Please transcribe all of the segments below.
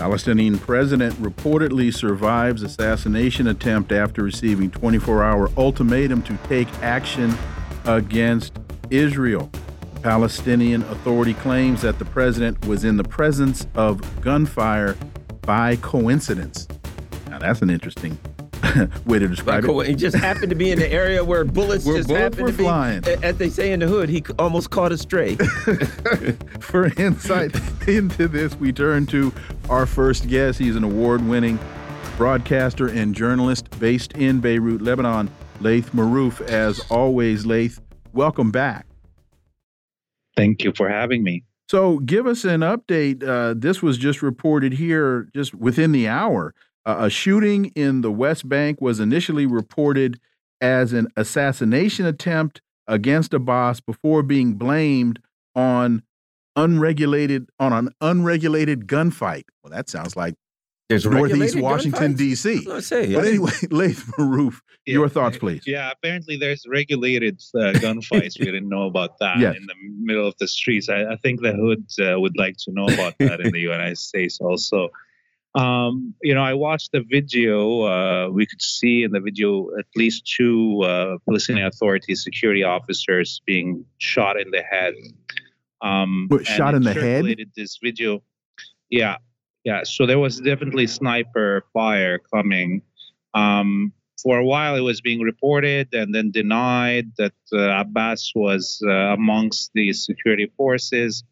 Palestinian president reportedly survives assassination attempt after receiving 24-hour ultimatum to take action against Israel. Palestinian Authority claims that the president was in the presence of gunfire by coincidence. Now that's an interesting way to describe it. He just happened to be in the area where bullets where just bullets happened were to be. flying. As they say in the hood, he almost caught a stray. For insight into this, we turn to our first guest. He's an award-winning broadcaster and journalist based in Beirut, Lebanon. Laith Marouf, as always, Laith, welcome back. Thank you for having me. So, give us an update. Uh, this was just reported here, just within the hour. Uh, a shooting in the West Bank was initially reported as an assassination attempt against Abbas before being blamed on unregulated on an unregulated gunfight. Well, that sounds like There's Northeast Washington D.C. Say, but anyway, Laith Marouf, Yeah, your thoughts, please. Yeah, apparently there's regulated uh, gunfights. we didn't know about that Yes. in the middle of the streets. I, I think the hood uh, would like to know about that in the United States also. Um, you know, I watched the video. Uh, we could see in the video at least two uh, Palestinian Authority security officers being shot in the head. Um, shot in the head? This video, yeah, yeah. So there was definitely sniper fire coming. Um, for a while, it was being reported and then denied that uh, Abbas was uh, amongst the security forces.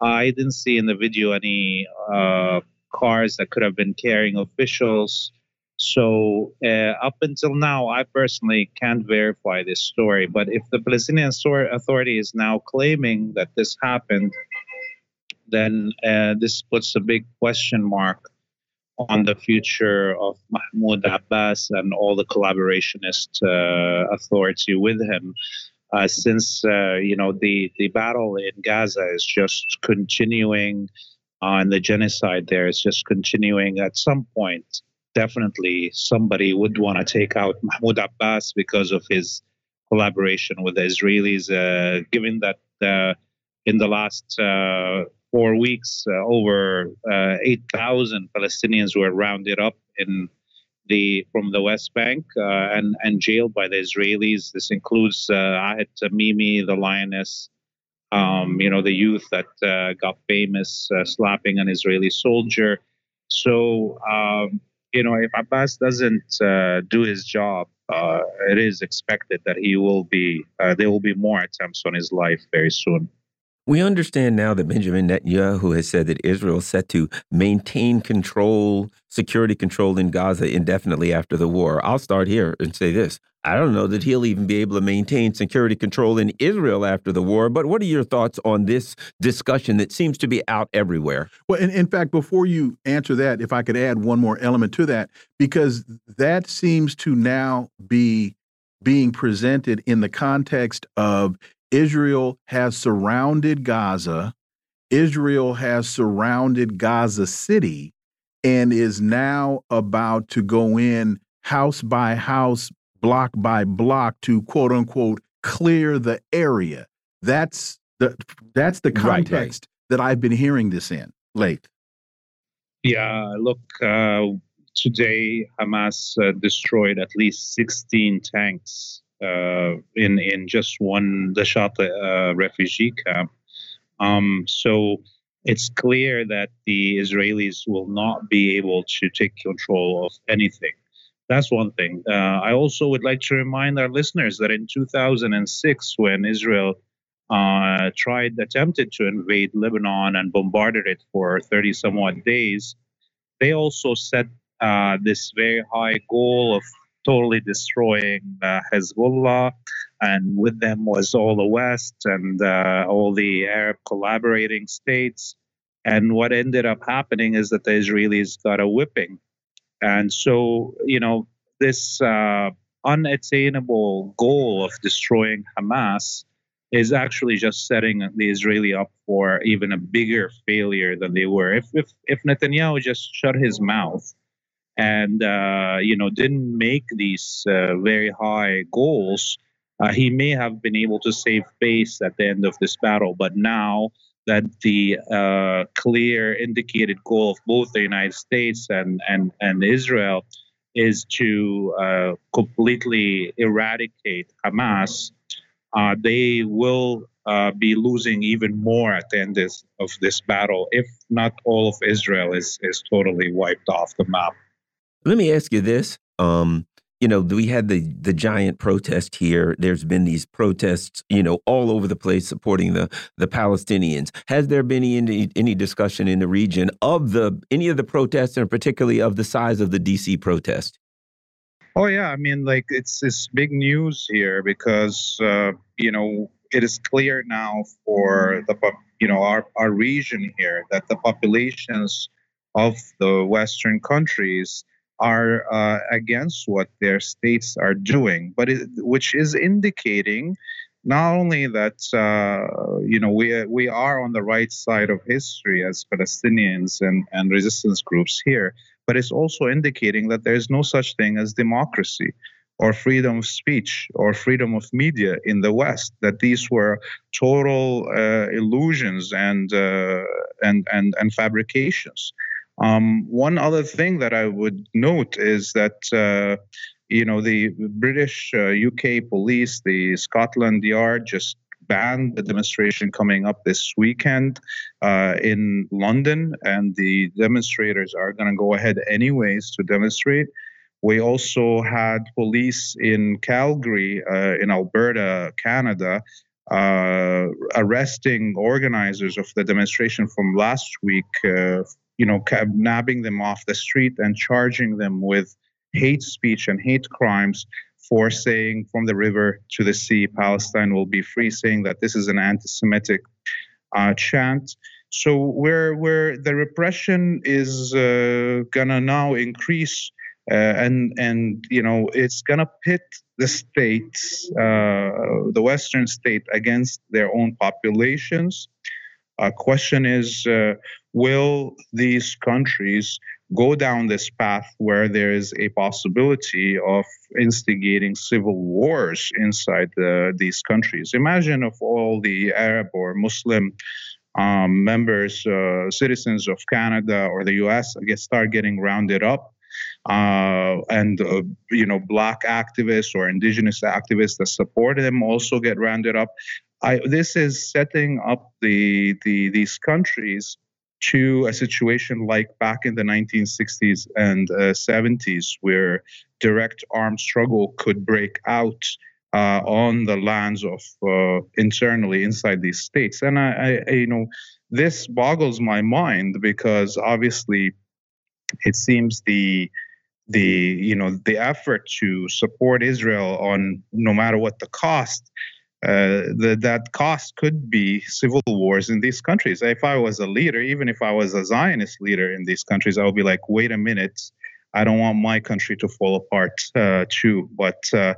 I didn't see in the video any uh, cars that could have been carrying officials. So, uh, up until now, I personally can't verify this story. But if the Palestinian Authority is now claiming that this happened, then uh, this puts a big question mark on the future of Mahmoud Abbas and all the collaborationist uh, authority with him. Uh, since uh, you know the the battle in Gaza is just continuing, and the genocide there is just continuing. At some point, definitely somebody would want to take out Mahmoud Abbas because of his collaboration with the Israelis. Uh, given that uh, in the last uh, four weeks, uh, over uh, 8,000 Palestinians were rounded up in the from the West Bank uh, and and jailed by the Israelis. This includes Ahed Tamimi, the lioness, um, you know, the youth that uh, got famous uh, slapping an Israeli soldier. So, um, you know, if Abbas doesn't uh, do his job, uh, it is expected that he will be. Uh, there will be more attempts on his life very soon. We understand now that Benjamin Netanyahu has said that Israel is set to maintain control, security control in Gaza indefinitely after the war. I'll start here and say this. I don't know that he'll even be able to maintain security control in Israel after the war, but what are your thoughts on this discussion that seems to be out everywhere? Well, in, in fact, before you answer that, if I could add one more element to that, because that seems to now be being presented in the context of Israel has surrounded Gaza, Israel has surrounded Gaza City, and is now about to go in house by house, block by block to quote unquote clear the area. That's the that's the Right, right. context that I've been hearing this in late. Yeah, look, uh, today Hamas uh, destroyed at least 16 tanks in in just one the Shata uh, refugee camp. Um, so it's clear that the Israelis will not be able to take control of anything. That's one thing. Uh, I also would like to remind our listeners that in 2006, when Israel uh, tried, attempted to invade Lebanon and bombarded it for 30 somewhat days, they also set uh, this very high goal of totally destroying uh, Hezbollah, and with them was all the West and uh, all the Arab collaborating states. And what ended up happening is that the Israelis got a whipping. And so, you know, this uh, unattainable goal of destroying Hamas is actually just setting the Israeli up for even a bigger failure than they were. If if, if Netanyahu just shut his mouth and uh, you know didn't make these uh, very high goals, uh, he may have been able to save face at the end of this battle. But now that the uh, clear indicated goal of both the United States and and and Israel is to uh, completely eradicate Hamas uh, they will be losing even more at the end of this battle if not all of Israel is is totally wiped off the map. Let me ask you this. Um, you know, we had the the giant protest here. There's been these protests, you know, all over the place supporting the the Palestinians. Has there been any any discussion in the region of the any of the protests, and particularly of the size of the DC protest? Oh yeah, I mean, like it's it's big news here because uh, you know it is clear now for the you know our our region here that the populations of the Western countries are uh, against what their states are doing, but it, which is indicating not only that uh, you know we we are on the right side of history as Palestinians and and resistance groups here, but it's also indicating that there's no such thing as democracy or freedom of speech or freedom of media in the West. That these were total uh, illusions and, uh, and and and fabrications. Um, one other thing that I would note is that. Uh, you know, the British UK uh, police, the Scotland Yard just banned the demonstration coming up this weekend uh, in London, and the demonstrators are going to go ahead anyways to demonstrate. We also had police in Calgary, uh, in Alberta, Canada, uh, arresting organizers of the demonstration from last week, uh, you know, nabbing them off the street and charging them with hate speech and hate crimes for saying from the river to the sea, Palestine will be free, saying that this is an anti-Semitic uh, chant. So where where the repression is uh, gonna now increase, uh, and and you know it's gonna pit the states, uh, the Western state, against their own populations. Uh, question is, uh, will these countries go down this path where there is a possibility of instigating civil wars inside the, these countries. Imagine if all the Arab or Muslim um, members, uh, citizens of Canada or the U.S. Guess start getting rounded up, uh, and uh, you know black activists or indigenous activists that support them also get rounded up. I, this is setting up the, the these countries to a situation like back in the 1960s and uh, 70s, where direct armed struggle could break out uh, on the lands of uh, internally inside these states. And I, I, you know, this boggles my mind because obviously, it seems the the you know the effort to support Israel on no matter what the cost uh, the, that cost could be civil wars in these countries. If I was a leader, even if I was a Zionist leader in these countries, I would be like, wait a minute, I don't want my country to fall apart uh, too. But uh,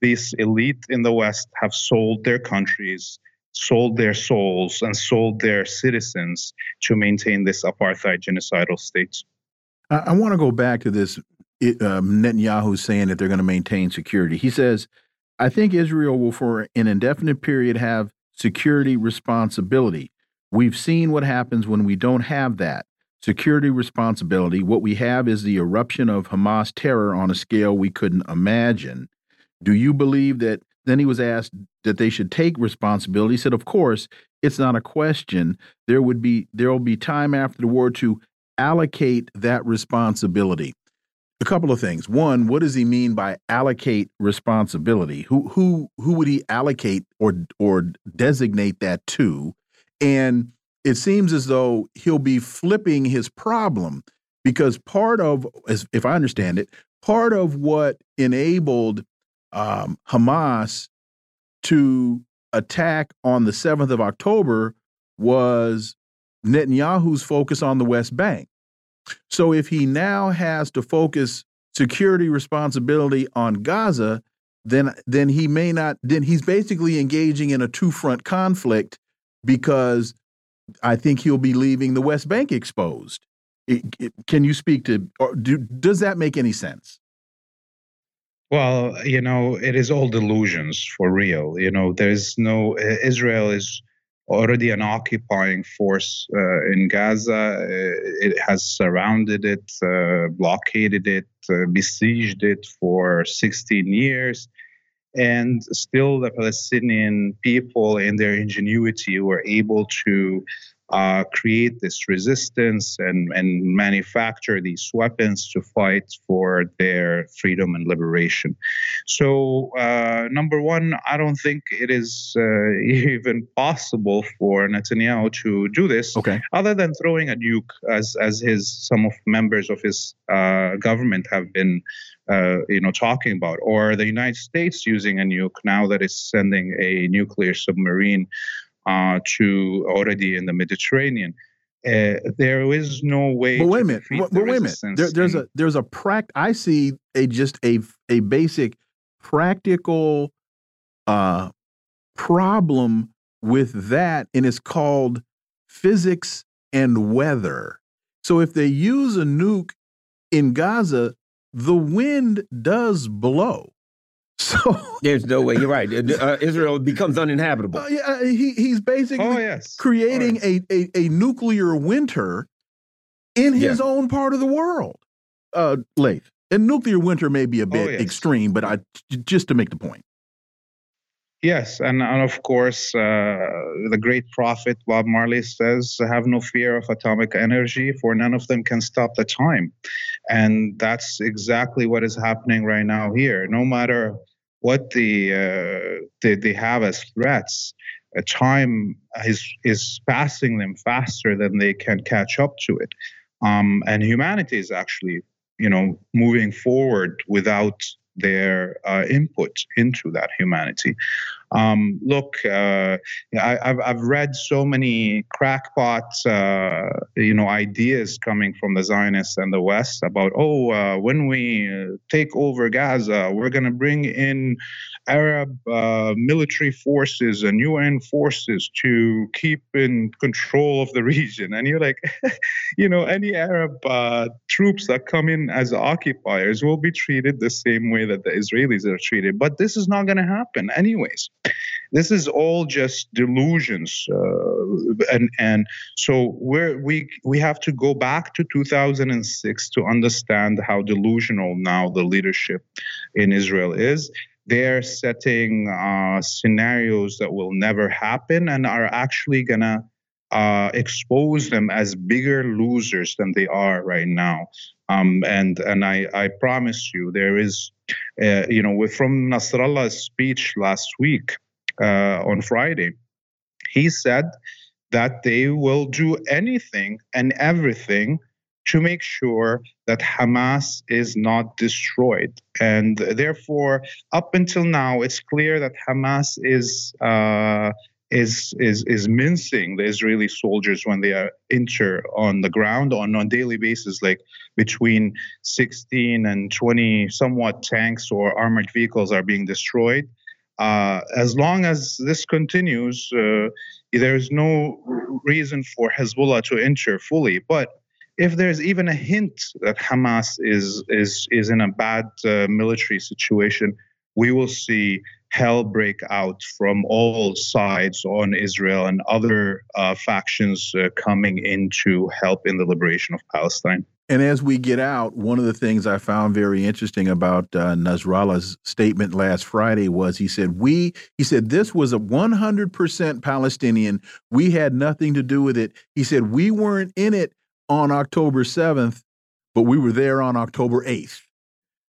these elite in the West have sold their countries, sold their souls, and sold their citizens to maintain this apartheid genocidal state. I, I want to go back to this um, Netanyahu saying that they're going to maintain security. He says I think Israel will, for an indefinite period, have security responsibility. We've seen what happens when we don't have that security responsibility. What we have is the eruption of Hamas terror on a scale we couldn't imagine. Do you believe that? Then he was asked that they should take responsibility. He said, "Of course, it's not a question. There would be there will be time after the war to allocate that responsibility." A couple of things. One, what does he mean by allocate responsibility? Who who who would he allocate or or designate that to? And it seems as though he'll be flipping his problem because part of, as if I understand it, part of what enabled um, Hamas to attack on the 7th of October was Netanyahu's focus on the West Bank. So if he now has to focus security responsibility on Gaza, then then he may not then he's basically engaging in a two-front conflict because I think he'll be leaving the West Bank exposed. It, it, can you speak to or do, does that make any sense? Well, you know, it is all delusions for real. You know, there's no Israel is already an occupying force uh, in Gaza. Uh, it has surrounded it, uh, blockaded it, uh, besieged it for 16 years. And still, the Palestinian people, in their ingenuity, were able to uh, create this resistance and, and manufacture these weapons to fight for their freedom and liberation. So, uh, number one, I don't think it is uh, even possible for Netanyahu to do this, okay. other than throwing a nuke, as as his some of members of his uh, government have been. Uh, you know, talking about, or the United States using a nuke now that it's sending a nuclear submarine uh, to already in the Mediterranean. Uh, there is no way. But wait a minute. But, wait a minute. There, there's a there's a pract. I see a just a a basic practical uh, problem with that, and it's called physics and weather. So if they use a nuke in Gaza, the wind does blow. So there's no way. You're right. Uh, Israel becomes uninhabitable. Uh, yeah, he, he's basically oh, yes. creating oh, yes. A, a, a nuclear winter in his own part of the world. Uh, Laith. And nuclear winter may be a bit oh, yes. extreme, but I just to make the point. Yes, and, and of course, uh, the great prophet Bob Marley says, "Have no fear of atomic energy, for none of them can stop the time," and that's exactly what is happening right now here. No matter what the uh, they, they have as threats, a time is is passing them faster than they can catch up to it, um, and humanity is actually, you know, moving forward without their uh, input into that humanity. Um, look, uh, I, have I've read so many crackpot, uh, you know, ideas coming from the Zionists and the West about, oh, uh, when we uh, take over Gaza, we're going to bring in Arab uh, military forces and UN forces to keep in control of the region. And you're like, you know, any Arab uh, troops that come in as occupiers will be treated the same way that the Israelis are treated. But this is not going to happen, anyways. This is all just delusions, uh, and and so we're, we we have to go back to 2006 to understand how delusional now the leadership in Israel is they're setting uh, scenarios that will never happen and are actually gonna uh, expose them as bigger losers than they are right now. Um, and and I, I promise you, there is, uh, you know, from Nasrallah's speech last week uh, on Friday, he said that they will do anything and everything to make sure that Hamas is not destroyed. And therefore, up until now, it's clear that Hamas is. Uh, is is is mincing the Israeli soldiers when they are enter on the ground on a daily basis, like between 16 and 20 somewhat tanks or armored vehicles are being destroyed. Uh, as long as this continues, uh, there is no reason for Hezbollah to enter fully. But if there's even a hint that Hamas is is is in a bad uh, military situation, we will see hell break out from all sides on Israel and other uh, factions uh, coming in to help in the liberation of Palestine. And as we get out, one of the things I found very interesting about uh, Nasrallah's statement last Friday was he said, We, he said, this was a 100% Palestinian. We had nothing to do with it. He said, We weren't in it on October 7th, but we were there on October 8th.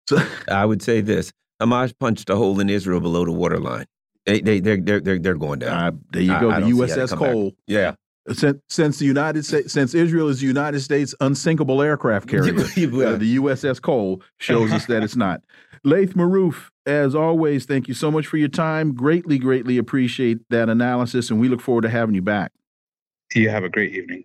So I would say this Hamas punched a hole in Israel below the waterline. They, they, they're, they're, they're, they're going down. Uh, there you go, I, the I USS Cole. Yeah. Since, since the United States, since Israel is the United States unsinkable aircraft carrier, uh, the USS Cole shows us that it's not. Laith Marouf, as always, thank you so much for your time. Greatly, greatly appreciate that analysis, and we look forward to having you back. You have a great evening.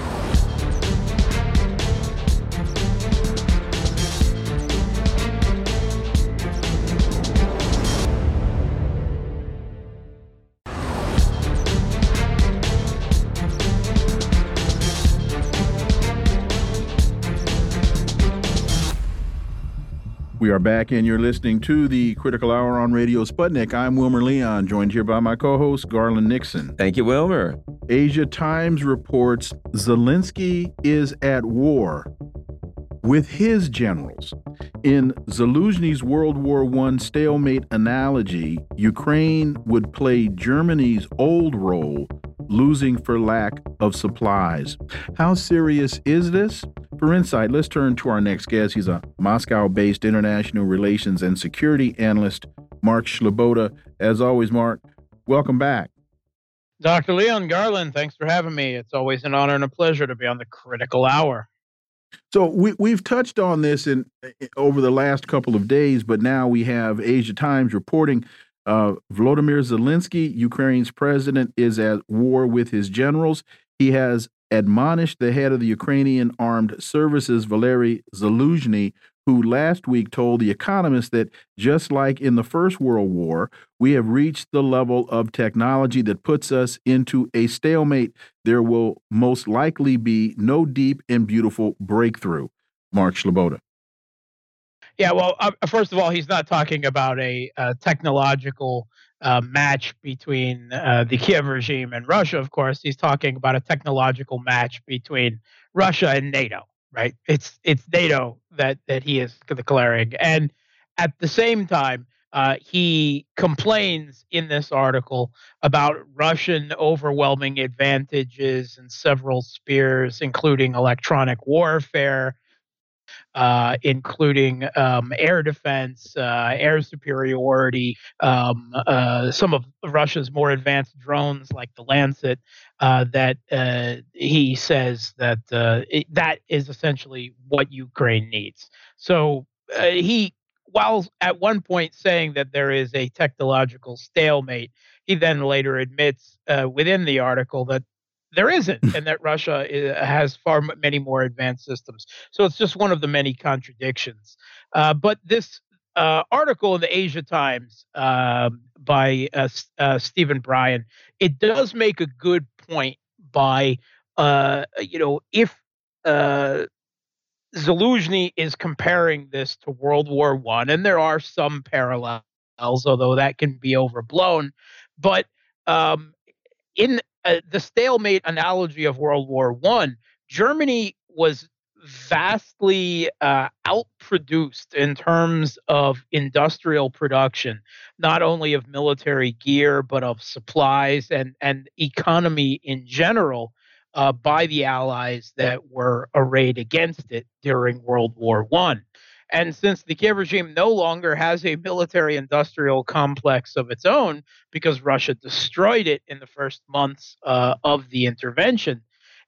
We are back, and you're listening to the Critical Hour on Radio Sputnik. I'm Wilmer Leon, joined here by my co host, Garland Nixon. Thank you, Wilmer. Asia Times reports Zelensky is at war with his generals. In Zaluzhny's World War I stalemate analogy, Ukraine would play Germany's old role, losing for lack of supplies. How serious is this? For insight, let's turn to our next guest. He's a Moscow based international relations and security analyst, Mark Sleboda. As always, Mark, welcome back. Dr. Leon Garland, thanks for having me. It's always an honor and a pleasure to be on the critical hour. So we we've touched on this in over the last couple of days, but now we have Asia Times reporting uh, Volodymyr Zelensky, Ukraine's president, is at war with his generals. He has admonished the head of the Ukrainian Armed Services, Valery Zaluzhny, who last week told The Economist that just like in the First World War, we have reached the level of technology that puts us into a stalemate. There will most likely be no deep and beautiful breakthrough. Mark Sleboda. Yeah, well, uh, first of all, he's not talking about a, a technological uh, match between uh, the Kiev regime and Russia, of course. He's talking about a technological match between Russia and NATO, right? It's it's NATO that that he is declaring, and at the same time, uh, he complains in this article about Russian overwhelming advantages in several spheres, including electronic warfare, uh, including um, air defense, uh, air superiority, um, uh, some of Russia's more advanced drones like the Lancet. Uh, that uh, he says that uh, it, that is essentially what Ukraine needs. So he, while at one point saying that there is a technological stalemate, he then later admits within the article that there isn't, and that Russia is, has far many more advanced systems. So it's just one of the many contradictions. Uh, but this uh, article in the Asia Times uh, by uh, uh, Stephen Bryen, it does make a good point by, uh, you know, if Zaluzhny is comparing this to World War One, and there are some parallels, although that can be overblown. But um, in uh, the stalemate analogy of World War One, Germany was vastly uh, outproduced in terms of industrial production, not only of military gear but of supplies and and economy in general. Uh, by the Allies that were arrayed against it during World War One. And since the Kiev regime no longer has a military industrial complex of its own, because Russia destroyed it in the first months uh, of the intervention,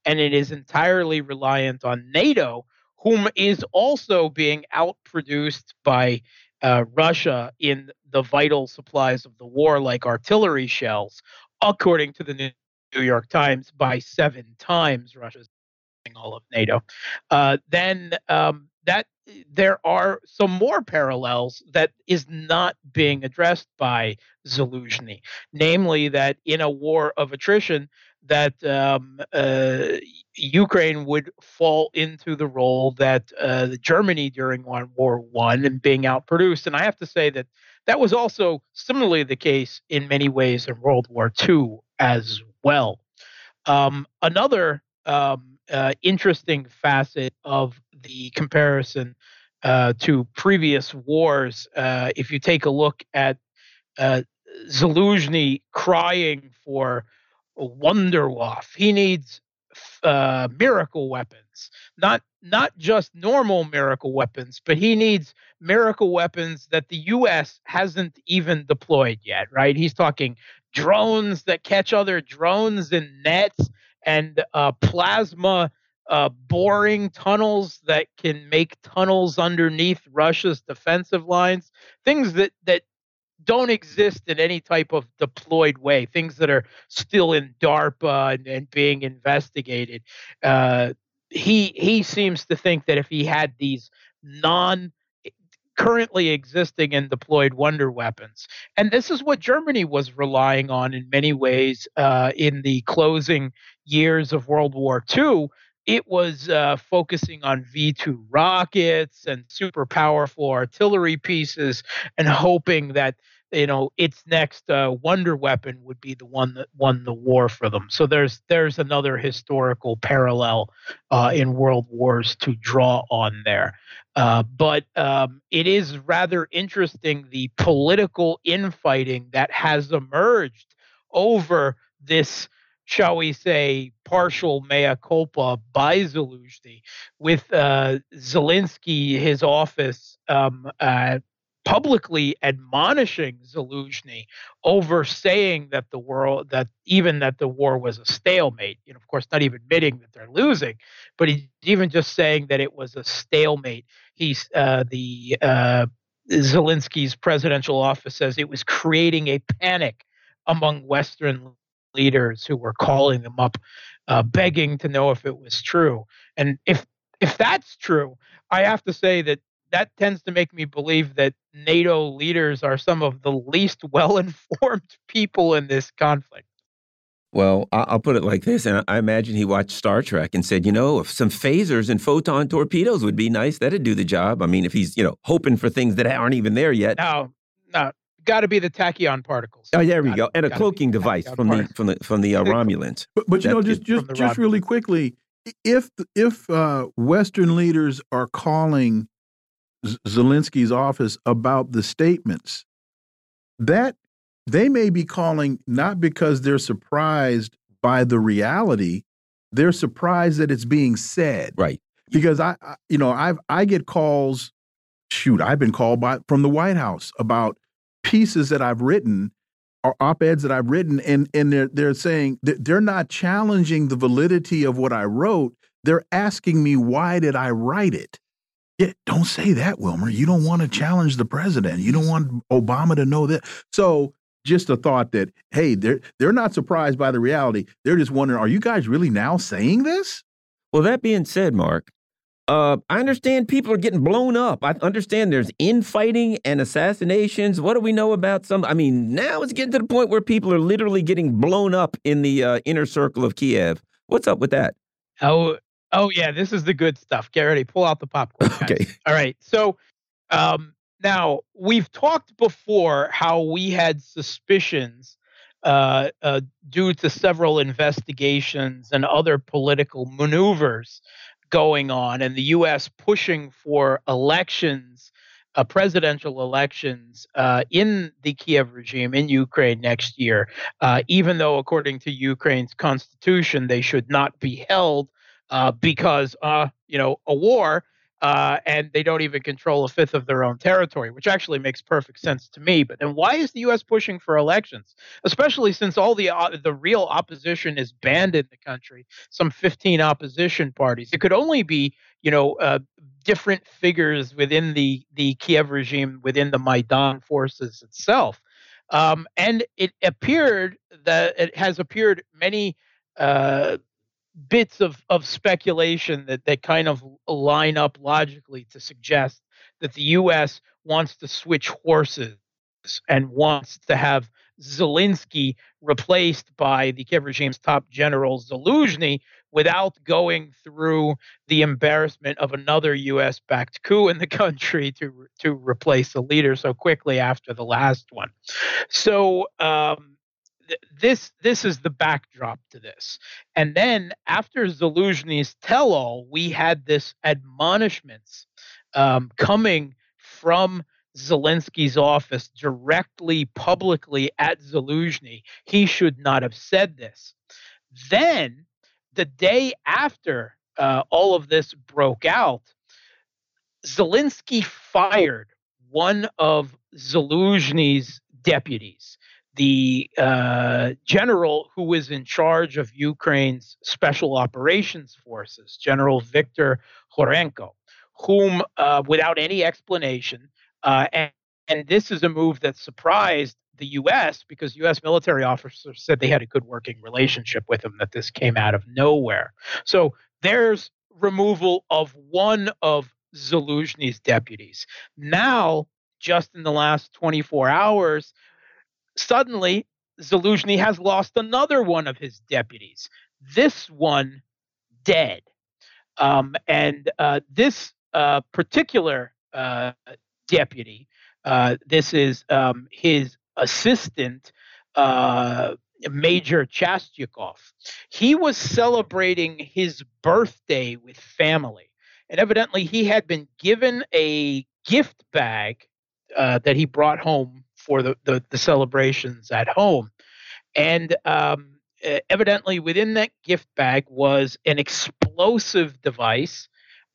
and it is entirely reliant on NATO, whom is also being outproduced by uh, Russia in the vital supplies of the war, like artillery shells, according to the New York Times, by seven times Russia's all of NATO. Uh, then um, that there are some more parallels that is not being addressed by Zaluzhny, namely that in a war of attrition, that um, uh, Ukraine would fall into the role that uh, Germany during World War One and being outproduced. And I have to say that that was also similarly the case in many ways in World War Two as well. Um, another um, uh, interesting facet of the comparison uh, to previous wars. Uh, if you take a look at uh, Zaluzhny crying for Wunderwaffe, he needs uh, miracle weapons, not not just normal miracle weapons, but he needs miracle weapons that the U.S. hasn't even deployed yet, right? He's talking drones that catch other drones in nets and uh, plasma uh, boring tunnels that can make tunnels underneath Russia's defensive lines, things that that don't exist in any type of deployed way, things that are still in DARPA and, and being investigated. Uh, he he seems to think that if he had these non currently existing and deployed wonder weapons. And this is what Germany was relying on in many ways uh, in the closing years of World War II. It was uh, focusing on V 2 rockets and super powerful artillery pieces and hoping that you know its next uh, wonder weapon would be the one that won the war for them. So there's there's another historical parallel uh, in world wars to draw on there. Uh, but um, it is rather interesting the political infighting that has emerged over this shall we say, partial mea culpa by Zelensky, with uh, Zelensky, his office, um, uh, publicly admonishing Zelensky over saying that the world that even that the war was a stalemate. You know, of course, not even admitting that they're losing, but even just saying that it was a stalemate. He's uh, the uh, Zelensky's presidential office says it was creating a panic among Western leaders who were calling them up, uh, begging to know if it was true. And if if that's true, I have to say that that tends to make me believe that NATO leaders are some of the least well informed people in this conflict. Well, I'll put it like this, and I imagine he watched Star Trek and said, you know, if some phasers and photon torpedoes would be nice, that'd do the job. I mean, if he's, you know, hoping for things that aren't even there yet. No, no, got to be the tachyon particles. Oh, there we go, and a cloaking device from the, from the from the uh, Romulans. But, but you know, just just just really quickly, if if uh, Western leaders are calling Zelensky's office about the statements that they may be calling not because they're surprised by the reality they're surprised that it's being said. Right. Because i, I you know i've i get calls shoot i've been called by from the white house about pieces that i've written or op-eds that i've written and and they're they're saying that they're not challenging the validity of what i wrote they're asking me why did i write it yeah, don't say that, Wilmer. You don't want to challenge the president. You don't want Obama to know that. So just a thought that hey, they're they're not surprised by the reality. They're just wondering, are you guys really now saying this? Well, that being said, Mark, uh, I understand people are getting blown up. I understand there's infighting and assassinations. What do we know about some? I mean, now it's getting to the point where people are literally getting blown up in the uh, inner circle of Kiev. What's up with that? Oh, Oh yeah, this is the good stuff. Get ready. Pull out the popcorn. Guys. Okay. All right. So um, now we've talked before how we had suspicions uh, uh, due to several investigations and other political maneuvers going on, and the U.S. pushing for elections, uh, presidential elections uh, in the Kiev regime in Ukraine next year, uh, even though, according to Ukraine's constitution, they should not be held uh, because uh, you know a war uh, and they don't even control a fifth of their own territory, which actually makes perfect sense to me. But then why is the U.S. pushing for elections, especially since all the uh, the real opposition is banned in the country? Some 15 opposition parties. It could only be you know uh, different figures within the the Kiev regime, within the Maidan forces itself. Um, and it appeared that it has appeared many uh, bits of, of speculation that, that kind of line up logically to suggest that the U.S. wants to switch horses and wants to have Zelensky replaced by the Kiev regime's top general Zaluzhny without going through the embarrassment of another U.S. backed coup in the country to to replace the leader so quickly after the last one. So um, this this is the backdrop to this. And then after Zaluzhny's tell-all, we had this admonishments um, coming from Zelensky's office directly publicly at Zaluzhny. He should not have said this. Then the day after uh, all of this broke out, Zelensky fired one of Zaluzhny's deputies, the uh, general who was in charge of Ukraine's special operations forces, General Viktor Khorenko, whom, uh, without any explanation, uh, and, and this is a move that surprised the U.S. because U.S. military officers said they had a good working relationship with him, that this came out of nowhere. So there's removal of one of Zaluzhny's deputies. Now, just in the last 24 hours, suddenly Zaluzhny has lost another one of his deputies. This one dead. Um, and uh, this uh, particular uh, deputy, uh, this is um, his assistant, uh, Major Chastyakov. He was celebrating his birthday with family. And evidently, he had been given a gift bag uh, that he brought home for the, the, the celebrations at home. And um, evidently, within that gift bag was an explosive device,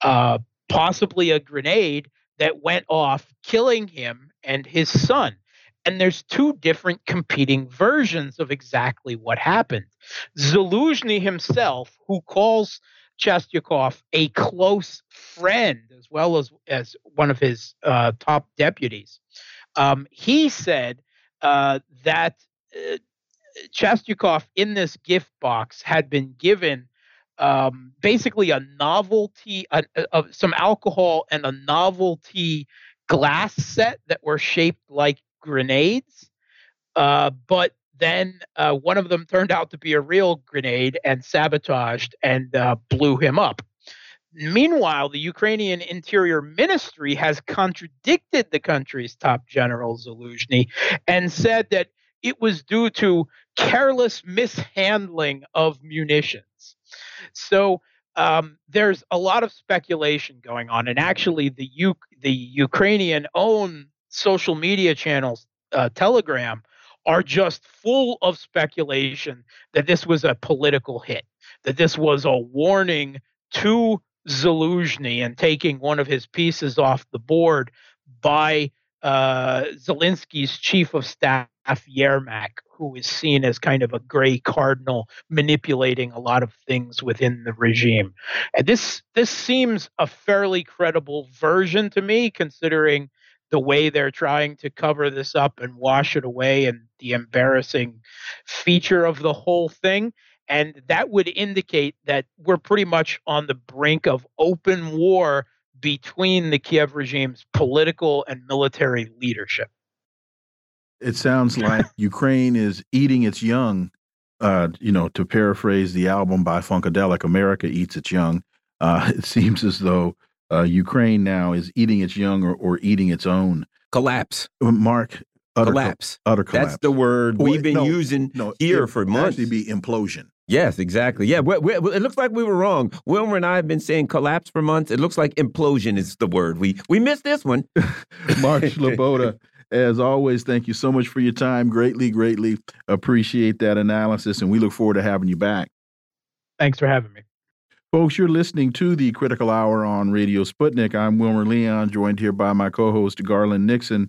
uh, possibly a grenade that went off, killing him and his son. And there's two different competing versions of exactly what happened. Zaluzhny himself, who calls Chastyakov a close friend as well as, as one of his uh, top deputies, um, he said uh, that uh, Chastyakov in this gift box had been given um, basically a novelty, uh, of some alcohol and a novelty glass set that were shaped like grenades. Uh, but then uh, one of them turned out to be a real grenade and sabotaged and uh, blew him up. Meanwhile, the Ukrainian Interior Ministry has contradicted the country's top general Zaluzhny and said that it was due to careless mishandling of munitions. So um, there's a lot of speculation going on, and actually, the U- the Ukrainian own social media channels, uh, Telegram, are just full of speculation that this was a political hit, that this was a warning to Zaluzhny and taking one of his pieces off the board by uh, Zelensky's chief of staff, Yermak, who is seen as kind of a gray cardinal manipulating a lot of things within the regime. And this this seems a fairly credible version to me, considering the way they're trying to cover this up and wash it away and the embarrassing feature of the whole thing. And that would indicate that we're pretty much on the brink of open war between the Kiev regime's political and military leadership. It sounds like Ukraine is eating its young. Uh, you know, to paraphrase the album by Funkadelic, America eats its young. Uh, it seems as though uh, Ukraine now is eating its young or, or eating its own. Collapse. Uh, Mark, utter collapse. Co utter collapse. That's the word we've been no, using no, here for months. Actually, be implosion. Yes, exactly. Yeah, we we it looks like we were wrong. Wilmer and I have been saying collapse for months. It looks like implosion is the word. We we missed this one. Mark Sleboda, as always, thank you so much for your time. Greatly, greatly appreciate that analysis, and we look forward to having you back. Thanks for having me. Folks, you're listening to the Critical Hour on Radio Sputnik. I'm Wilmer Leon, joined here by my co host, Garland Nixon.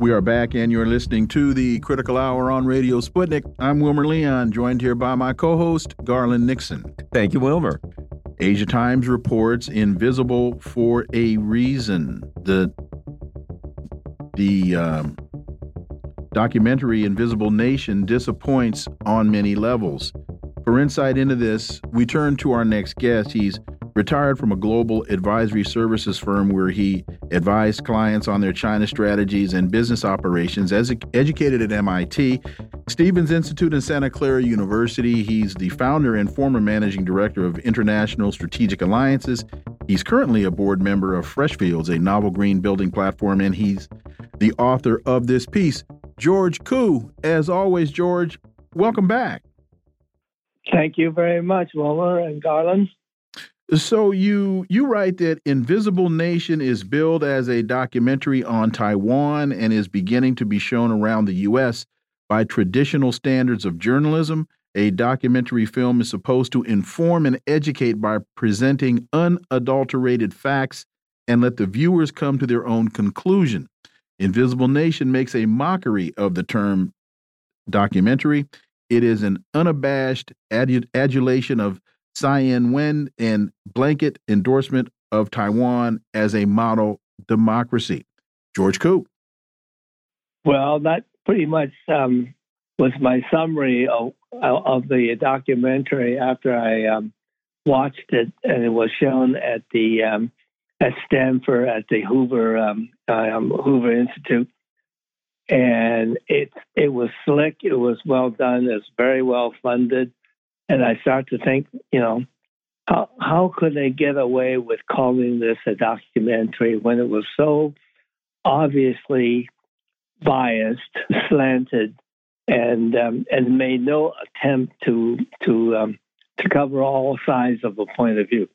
We are back, and you're listening to the Critical Hour on Radio Sputnik. I'm Wilmer Leon, joined here by my co host, Garland Nixon. Thank you, Wilmer. Asia Times reports invisible for a reason. The the um, documentary Invisible Nation disappoints on many levels. For insight into this, we turn to our next guest. He's retired from a global advisory services firm where he advised clients on their China strategies and business operations. As educated at MIT, Stevens Institute and Santa Clara University, he's the founder and former managing director of International Strategic Alliances. He's currently a board member of Freshfields, a novel green building platform, and he's the author of this piece. George Koo, as always, George, welcome back. Thank you very much, Wilmer and Garland. So you you write that Invisible Nation is billed as a documentary on Taiwan and is beginning to be shown around the U.S. by traditional standards of journalism. A documentary film is supposed to inform and educate by presenting unadulterated facts and let the viewers come to their own conclusion. Invisible Nation makes a mockery of the term documentary. It is an unabashed adulation of Tsai Ing-wen and blanket endorsement of Taiwan as a model democracy. George Koo. Well, that pretty much um, was my summary of, of the documentary after I um, watched it, and it was shown at the um, at Stanford at the Hoover um, um, Hoover Institute, and it it was slick. It was well done. It's very well funded and I start to think, you know, how how could they get away with calling this a documentary when it was so obviously biased, slanted, and um, and made no attempt to to um, to cover all sides of a point of view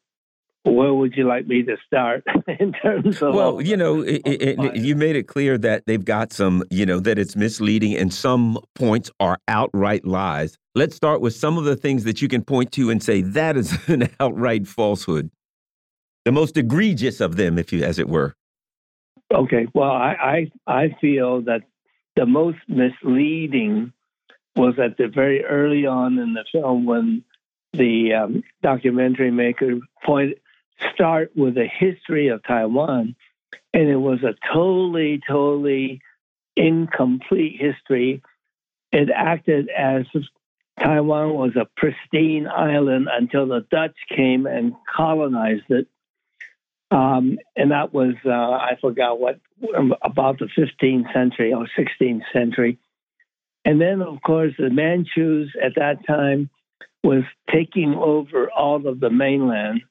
where would you like me to start in terms of well you know it, it, you made it clear that they've got some you know that it's misleading and some points are outright lies. Let's start with some of the things that you can point to and say that is an outright falsehood. The most egregious of them if you as it were. Okay well i i, I feel that the most misleading was at the very early on in the film when the um, documentary maker point, start with a history of Taiwan, and it was a totally, totally incomplete history. It acted as Taiwan was a pristine island until the Dutch came and colonized it. Um, and that was, uh, I forgot what, about the 15th century or 16th century. And then, of course, the Manchus at that time was taking over all of the mainland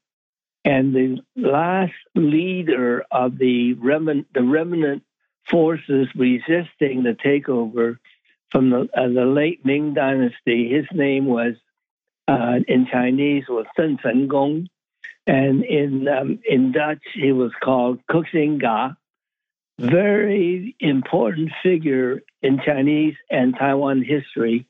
and the last leader of the remnant, the remnant forces resisting the takeover from the, uh, the late Ming Dynasty, his name was uh, in Chinese was Sun Fen Gong, and in um, in Dutch he was called Ga. Very important figure in Chinese and Taiwan history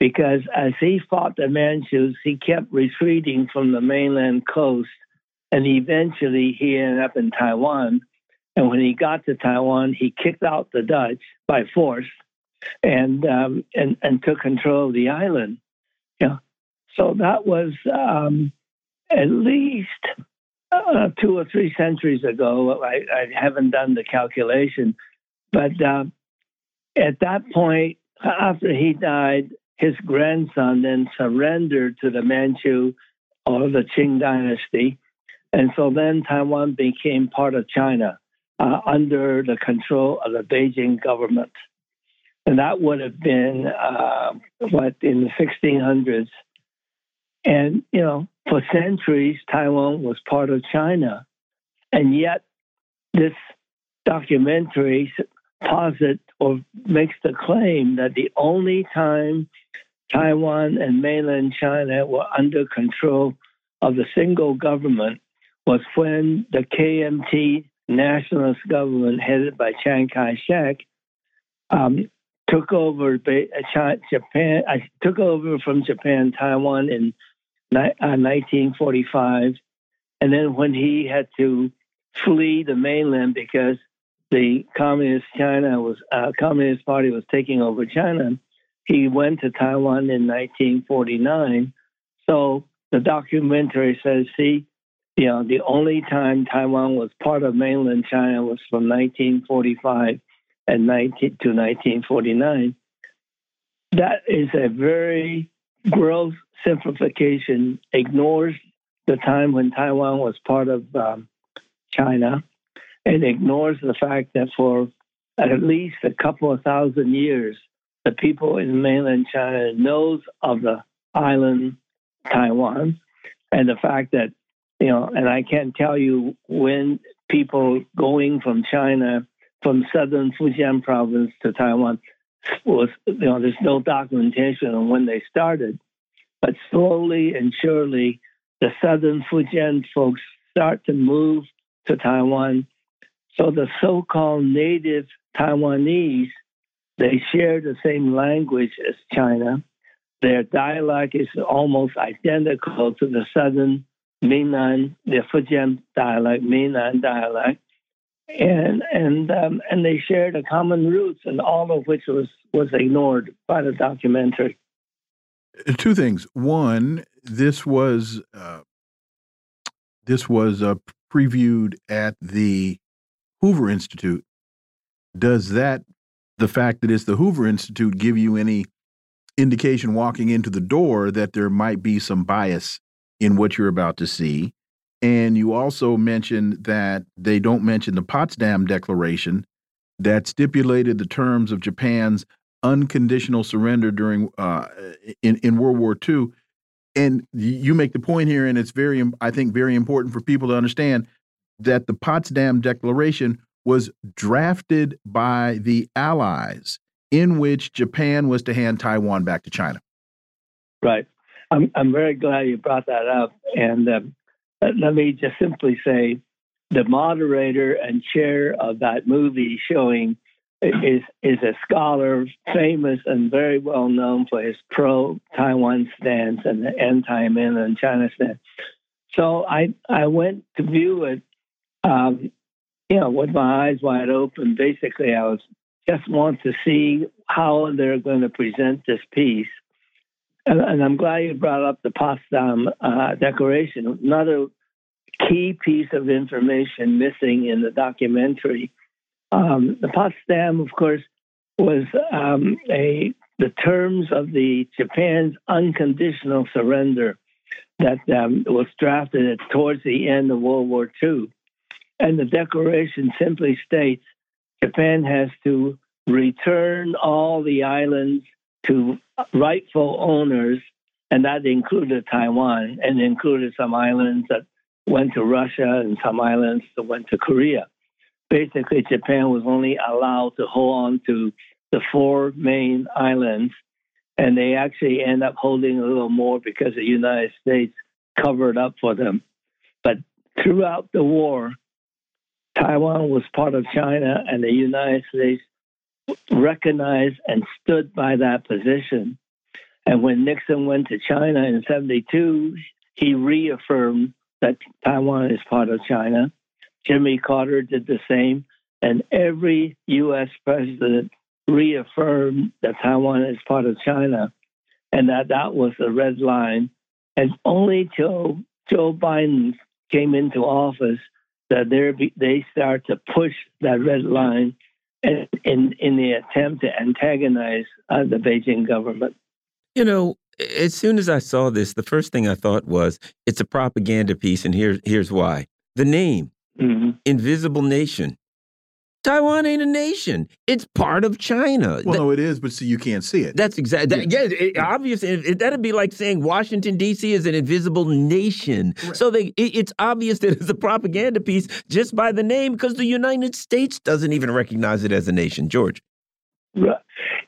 because as he fought the Manchus, he kept retreating from the mainland coast and eventually he ended up in Taiwan. And when he got to Taiwan, he kicked out the Dutch by force and um, and and took control of the island. Yeah, so that was um, at least uh, two or three centuries ago. I, I, haven't done the calculation, but uh, at that point, after he died, his grandson then surrendered to the Manchu or the Qing dynasty, and so then Taiwan became part of China uh, under the control of the Beijing government. And that would have been uh, what in the 1600s. And, you know, for centuries, Taiwan was part of China. And yet, this documentary posits or makes the claim that the only time Taiwan and mainland China were under control of the single government was when the KMT nationalist government headed by Chiang Kai shek um, took over uh, Japan, I uh, took over from Japan, Taiwan in 1945. Uh, and then when he had to flee the mainland because the communist China was uh, communist party was taking over China, he went to Taiwan in 1949. So the documentary says, see, you know, the only time Taiwan was part of mainland China was from 1945 and 19 to 1949. That is a very gross simplification, ignores the time when Taiwan was part of um, China, and ignores the fact that for at least a couple of thousand years, the people in mainland China knows of the island Taiwan, and the fact that you know, and I can't tell you when people going from China from southern Fujian province to Taiwan was, you know, there's no documentation on when they started, but slowly and surely, the southern Fujian folks start to move to Taiwan. So the so-called native Taiwanese, they share the same language as China. Their dialect is almost identical to the southern Minnan, the Fujian dialect, Minnan dialect and and um, and they shared a common roots, and all of which was was ignored by the documentary. Two things. One, this was uh, this was uh, previewed at the Hoover Institute. Does that the fact that it's the Hoover Institute give you any indication walking into the door that there might be some bias in what you're about to see? And you also mentioned that they don't mention the Potsdam Declaration that stipulated the terms of Japan's unconditional surrender during uh, in in World War II. And you make the point here, and it's very, I think, very important for people to understand that the Potsdam Declaration was drafted by the Allies, in which Japan was to hand Taiwan back to China. Right. I'm I'm very glad you brought that up, and um, let me just simply say the moderator and chair of that movie showing is is a scholar, famous and very well known for his pro Taiwan stance and the anti mainland China stance. So I I went to view it, um, you know, with my eyes wide open. Basically, I was just want to see how they're going to present this piece. And, and I'm glad you brought up the Potsdam uh, Declaration. Another key piece of information missing in the documentary. Um, the Potsdam, of course, was um, a the terms of the Japan's unconditional surrender that um, was drafted towards the end of World War II. And the declaration simply states Japan has to return all the islands to rightful owners, and that included Taiwan and included some islands that went to Russia and some islands that went to Korea. Basically, Japan was only allowed to hold on to the four main islands, and they actually end up holding a little more because the United States covered up for them. But throughout the war, Taiwan was part of China, and the United States recognized and stood by that position. And when Nixon went to China in 72, he reaffirmed that Taiwan is part of China. Jimmy Carter did the same. And every U.S. president reaffirmed that Taiwan is part of China and that that was the red line. And only till Joe Biden came into office that they start to push that red line in, in, in the attempt to antagonize uh, the Beijing government. You know, as soon as I saw this, the first thing I thought was it's a propaganda piece, and here's here's why: the name, mm -hmm. Invisible Nation. Taiwan ain't a nation; it's part of China. Well, that, no, it is, but see, you can't see it. That's exactly that, yeah. It, obvious. It, that'd be like saying Washington D.C. is an invisible nation. Right. So they, it, it's obvious that it's a propaganda piece just by the name, because the United States doesn't even recognize it as a nation. George. Right.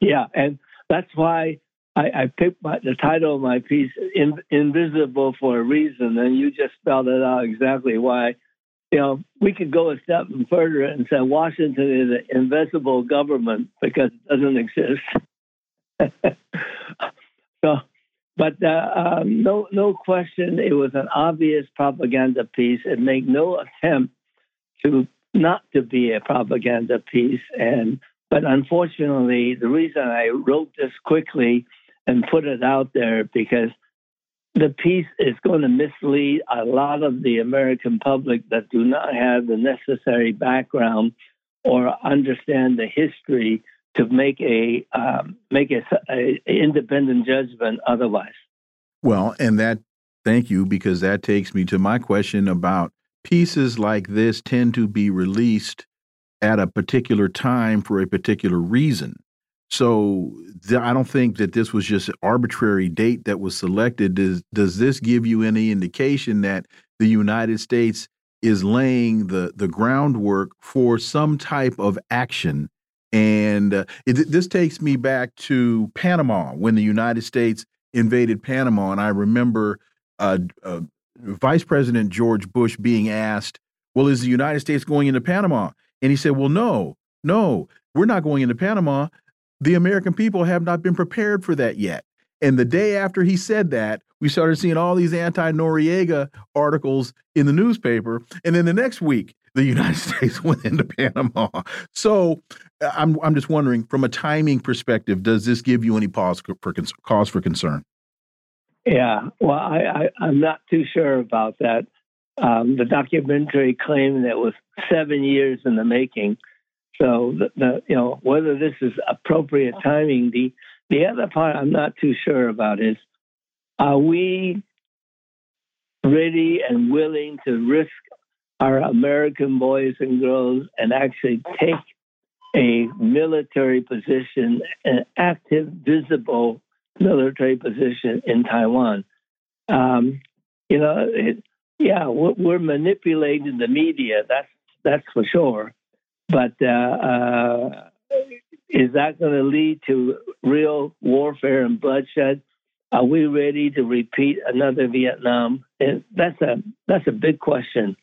Yeah, and that's why I, I picked my, the title of my piece, in, Invisible for a Reason, and you just spelled it out exactly why. You know, we could go a step further and say Washington is an invisible government because it doesn't exist. so, but uh, um, no, no question, it was an obvious propaganda piece. It made no attempt to not to be a propaganda piece, and but unfortunately, the reason I wrote this quickly and put it out there because the piece is going to mislead a lot of the American public that do not have the necessary background or understand the history to make a um, make a, a, independent judgment otherwise. Well, and that thank you because that takes me to my question about pieces like this tend to be released at a particular time for a particular reason. So I don't think that this was just an arbitrary date that was selected. Does does this give you any indication that the United States is laying the the groundwork for some type of action. And uh, it, this takes me back to Panama when the United States invaded Panama, and I remember uh, uh, Vice President George Bush being asked, "Well, is the United States going into Panama?" And he said, "Well, no, no, we're not going into Panama. The American people have not been prepared for that yet." And the day after he said that, we started seeing all these anti Noriega articles in the newspaper. And then the next week, the United States went into Panama. So I'm, I'm just wondering, from a timing perspective, does this give you any pause for, cause for concern? Yeah, well, I, I, am not too sure about that. Um, the documentary claimed that was seven years in the making. So the, the, you know whether this is appropriate timing. The the other part I'm not too sure about is are we ready and willing to risk our American boys and girls and actually take a military position, an active, visible military position in Taiwan? Um, you know, it, yeah, we're manipulating the media. That's that's for sure. But uh, uh, is that going to lead to real warfare and bloodshed? Are we ready to repeat another Vietnam? And that's a that's a big question.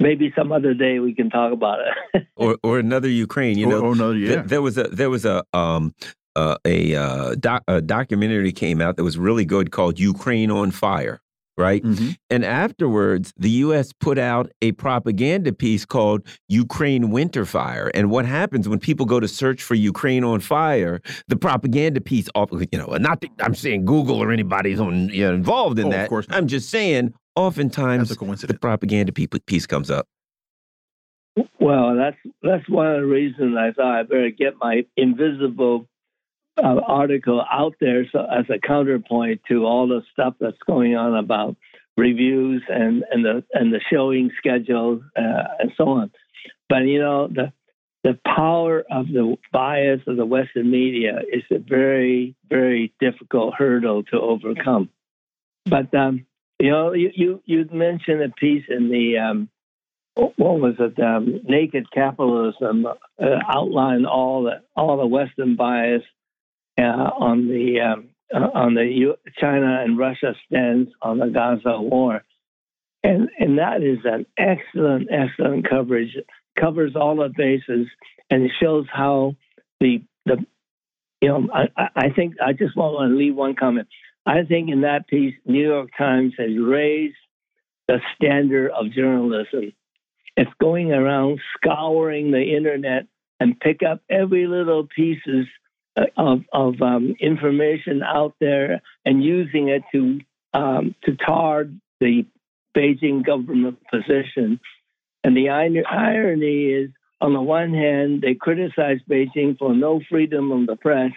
Maybe some other day we can talk about it. or or another Ukraine. You know, or, or another, yeah. Th there was a there was a um uh, a, uh, doc, a documentary came out that was really good called Ukraine on Fire right? Mm -hmm. And afterwards, the U.S. put out a propaganda piece called Ukraine Winter Fire. And what happens when people go to search for Ukraine on fire, the propaganda piece, you know, not that I'm saying Google or anybody's on, you know, involved in oh, that. Of course I'm just saying, oftentimes the propaganda piece comes up. Well, that's that's one of the reasons I thought I better get my invisible uh, article out there so, as a counterpoint to all the stuff that's going on about reviews and, and the and the showing schedule uh, and so on. But you know the the power of the bias of the Western media is a very very difficult hurdle to overcome. But um, you know you, you you mentioned a piece in the um, what was it? Um, Naked Capitalism uh, outlined all the all the Western bias on the um, uh, on the U- China and Russia stands on the Gaza war, and and that is an excellent excellent coverage. Covers all the bases and it shows how the the you know I, I think I just want to leave one comment. I think in that piece, New York Times has raised the standard of journalism. It's going around scouring the internet and pick up every little pieces of, of um, information out there and using it to um, to tar the Beijing government position. And the irony is, on the one hand, they criticize Beijing for no freedom of the press,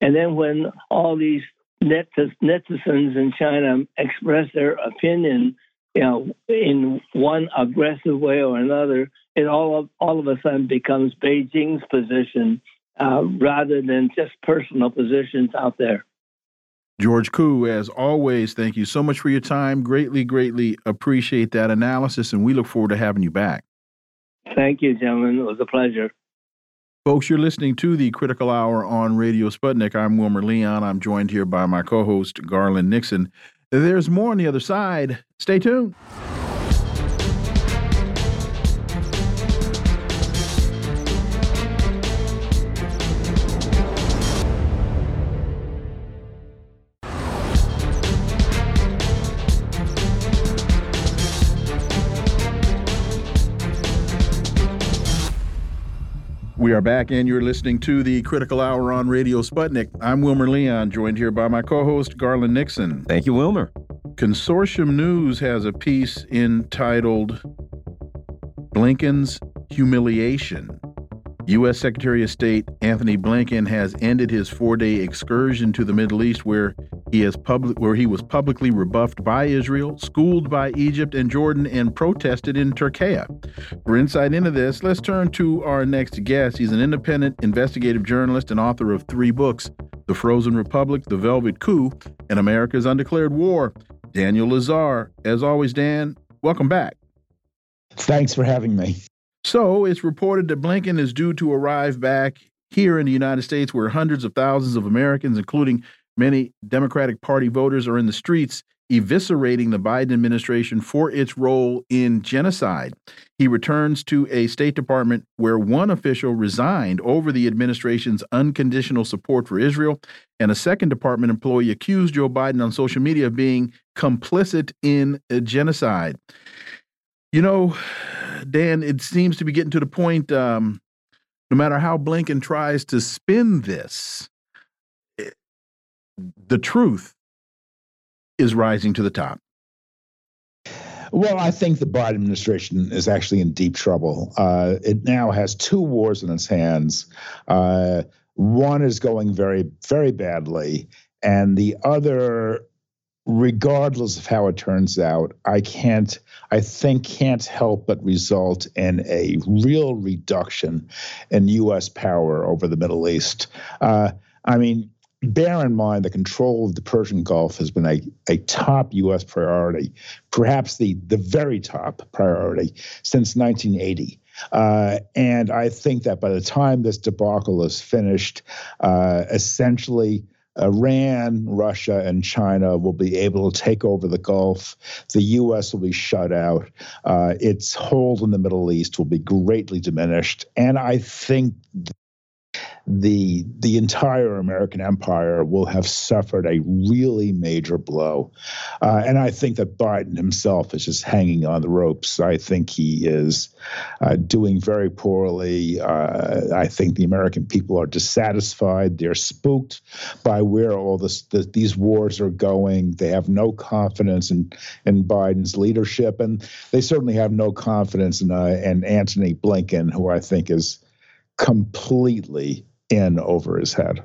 and then when all these netizens in China express their opinion, you know, in one aggressive way or another, it all of, all of a sudden becomes Beijing's position uh, rather than just personal positions out there. George Koo, as always, thank you so much for your time. Greatly, greatly appreciate that analysis, and we look forward to having you back. Thank you, gentlemen. It was a pleasure. Folks, you're listening to the Critical Hour on Radio Sputnik. I'm Wilmer Leon. I'm joined here by my co host, Garland Nixon. There's more on the other side. Stay tuned. We are back, and you're listening to the Critical Hour on Radio Sputnik. I'm Wilmer Leon, joined here by my co host, Garland Nixon. Thank you, Wilmer. Consortium News has a piece entitled Blinken's Humiliation. U.S. Secretary of State Antony Blinken has ended his four-day excursion to the Middle East, where he has public where he was publicly rebuffed by Israel, schooled by Egypt and Jordan, and protested in Turkey. For insight into this, let's turn to our next guest. He's an independent investigative journalist and author of three books: The Frozen Republic, The Velvet Coup, and America's Undeclared War. Daniel Lazare, As always, Dan, welcome back. Thanks for having me. So it's reported that Blinken is due to arrive back here in the United States, where hundreds of thousands of Americans, including many Democratic Party voters, are in the streets eviscerating the Biden administration for its role in genocide. He returns to a State Department where one official resigned over the administration's unconditional support for Israel, and a second department employee accused Joe Biden on social media of being complicit in uh, genocide. You know, Dan, it seems to be getting to the point, um, no matter how Blinken tries to spin this, it, the truth is rising to the top. Well, I think the Biden administration is actually in deep trouble. Uh, it now has two wars in its hands. Uh, one is going very, very badly, and the other, regardless of how it turns out, I can't, I think, can't help but result in a real reduction in U.S. power over the Middle East. Uh, I mean, bear in mind the control of the Persian Gulf has been a, a top U.S. priority, perhaps the, the very top priority since 1980. Uh, and I think that by the time this debacle is finished, uh, essentially Iran, Russia, and China will be able to take over the Gulf. The U.S. will be shut out. Uh, its hold in the Middle East will be greatly diminished. And I think the the entire American empire will have suffered a really major blow, uh, and I think that Biden himself is just hanging on the ropes. I think he is uh, doing very poorly. Uh, I think the American people are dissatisfied. They're spooked by where all this the, these wars are going. They have no confidence in in Biden's leadership, and they certainly have no confidence in uh, in Antony Blinken, who I think is completely in over his head.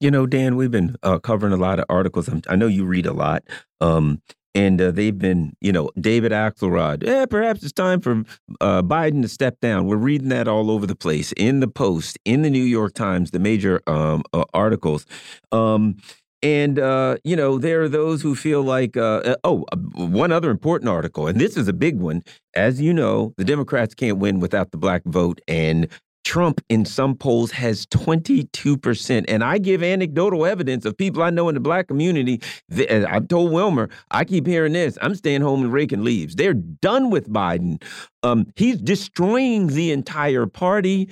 You know, Dan, we've been uh, covering a lot of articles. i know you read a lot. Um, and uh, they've been, you know, David Axelrod. Eh, perhaps it's time for uh, Biden to step down. We're reading that all over the place in the Post, in the New York Times, the major um, uh, articles. Um, and uh, you know, there are those who feel like, uh, uh oh, one other important article, and this is a big one. As you know, the Democrats can't win without the black vote, and Trump in some polls has 22%. And I give anecdotal evidence of people I know in the black community. That, I've told Wilmer, I keep hearing this. I'm staying home and raking leaves. They're done with Biden. Um, he's destroying the entire party.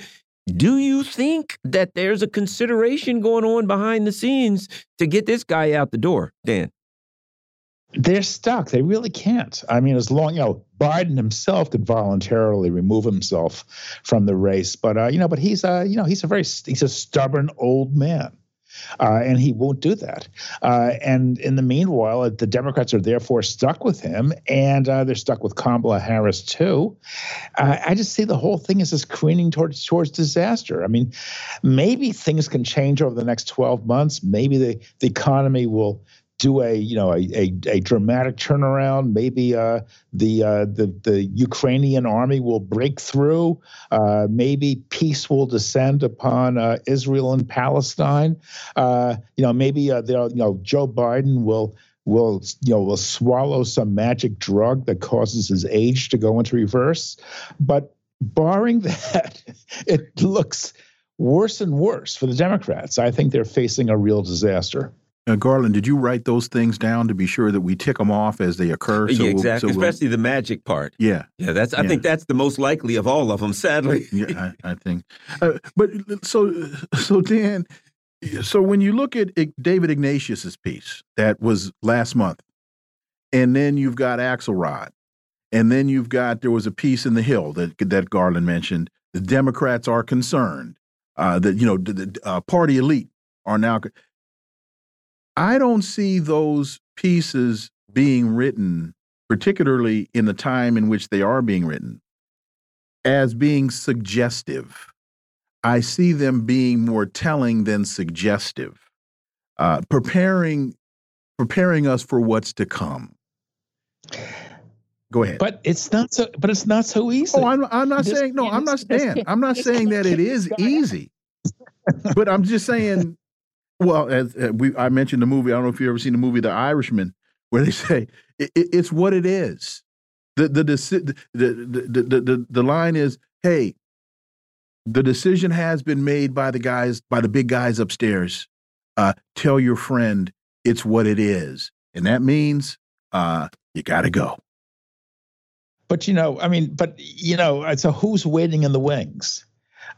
Do you think that there's a consideration going on behind the scenes to get this guy out the door, Dan? they're stuck. They really can't. I mean, as long you know, Biden himself could voluntarily remove himself from the race, but uh, you know, but he's a you know he's a very he's a stubborn old man. Uh, and he won't do that. Uh, and in the meanwhile, uh, the Democrats are therefore stuck with him, and uh, they're stuck with Kamala Harris too. Uh, I just see the whole thing as just careening towards towards disaster. I mean, maybe things can change over the next 12 months. Maybe the the economy will do a you know a, a, a dramatic turnaround. Maybe uh, the uh, the the Ukrainian army will break through. Uh, maybe peace will descend upon uh, Israel and Palestine. Uh, you know, maybe uh, you know Joe Biden will will you know will swallow some magic drug that causes his age to go into reverse. But barring that, it looks worse and worse for the Democrats. I think they're facing a real disaster. Uh, Garland, did you write those things down to be sure that we tick them off as they occur? So yeah, exactly, we'll, so especially we'll, the magic part. Yeah, yeah. That's I yeah. think that's the most likely of all of them. Sadly, yeah, I, I think. Uh, but so so Dan, so when you look at David Ignatius's piece that was last month, and then you've got Axelrod, and then you've got there was a piece in the Hill that that Garland mentioned. The Democrats are concerned uh, that you know the, the uh, party elite are now I don't see those pieces being written, particularly in the time in which they are being written, as being suggestive. I see them being more telling than suggestive, uh, preparing preparing us for what's to come. Go ahead. But it's not so. But it's not so easy. Oh, I'm, I'm not this, saying no. I'm not saying. I'm not saying that it is easy. but I'm just saying well, as uh, we I mentioned the movie. I don't know if you ever seen the movie The Irishman, where they say it, it's what it is. The the, the the the the the the line is, hey, the decision has been made by the guys by the big guys upstairs. Uh, tell your friend it's what it is, and that means uh, you got to go. But you know, I mean, but you know, so who's waiting in the wings?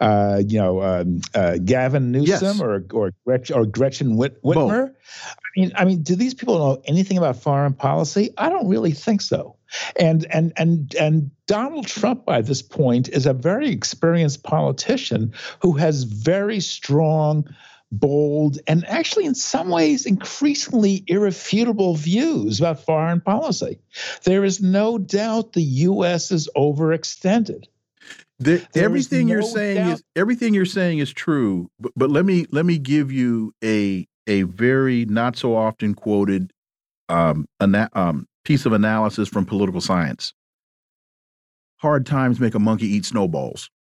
Uh, you know, um, uh, Gavin Newsom yes. or or Gretchen, or Gretchen Whit- Whitmer. Both. I mean, I mean, do these people know anything about foreign policy? I don't really think so. And and and and Donald Trump, by this point, is a very experienced politician who has very strong bold, and actually, in some ways, increasingly irrefutable views about foreign policy. There is no doubt the U.S. is overextended. The, everything no you're saying doubt. is everything you're saying is true, but, but let me let me give you a a very not so often quoted um, um, piece of analysis from political science. Hard times make a monkey eat snowballs.